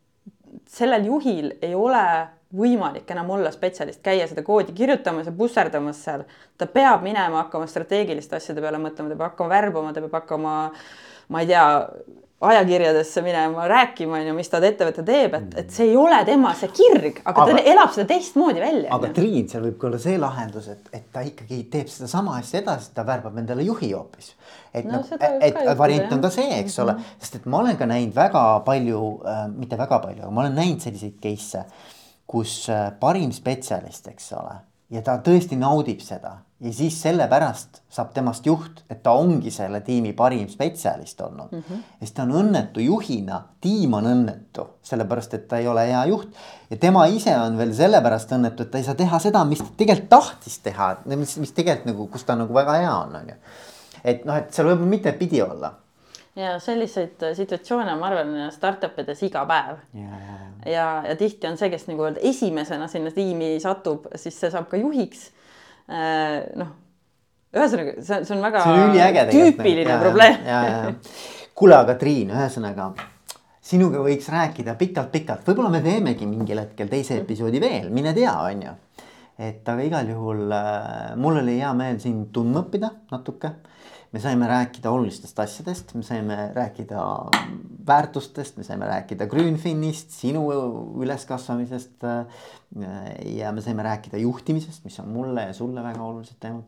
sellel juhil ei ole võimalik enam olla spetsialist, käia seda koodi kirjutamas ja pusserdamas seal. ta peab minema hakkama strateegiliste asjade peale mõtlema, ta peab hakkama värbama, ta peab hakkama, ma ei tea, ajakirjadesse minema rääkima, on ju, mis ta ettevõte teeb, et, et see ei ole tema see kirg, aga, ta elab seda teistmoodi välja.
aga Triin, seal võib ka olla see lahendus, et, et ta ikkagi teeb sedasama asja edasi, ta värbab endale juhi hoopis. et no, nagu, et variant on ka see, eks ole -hmm. sest et ma olen ka näinud väga palju äh,, mitte väga palju, aga ma olen näinud selliseid case'e, kus äh, parim spetsialist, eks ole ja ta tõesti naudib seda ja siis sellepärast saab temast juht, et ta ongi selle tiimi parim spetsialist olnud mm. -hmm. ja siis ta on õnnetu juhina, tiim on õnnetu, sellepärast et ta ei ole hea juht. ja tema ise on veel sellepärast õnnetu, et ta ei saa teha seda, mis ta tegelikult tahtis teha, mis, mis tegelikult nagu, kus ta nagu väga hea on, on ju. et noh, et seal võib mitut pidi olla
ja selliseid äh, situatsioone, ma arvan, startup ides iga päev. ja, ja, ja. ja, tihti on see, kes nagu öelda esimesena sinna tiimi satub, siis see saab ka juhiks. Äh, noh, ühesõnaga see, see on väga see on tüüpiline ja, probleem.
kuule, aga Triin, ühesõnaga sinuga võiks rääkida pikalt-pikalt, võib-olla me teemegi mingil hetkel teise episoodi veel, mine tea, on ju. et aga igal juhul äh, mul oli hea meel sind tundma õppida natuke me saime rääkida olulistest asjadest, me saime rääkida väärtustest, me saime rääkida Grünfinnist, sinu üleskasvamisest. ja me saime rääkida juhtimisest, mis on mulle ja sulle väga olulised teemad.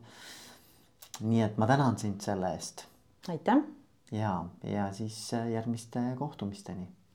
nii et ma tänan sind selle eest.
aitäh.
ja, ja siis järgmiste kohtumisteni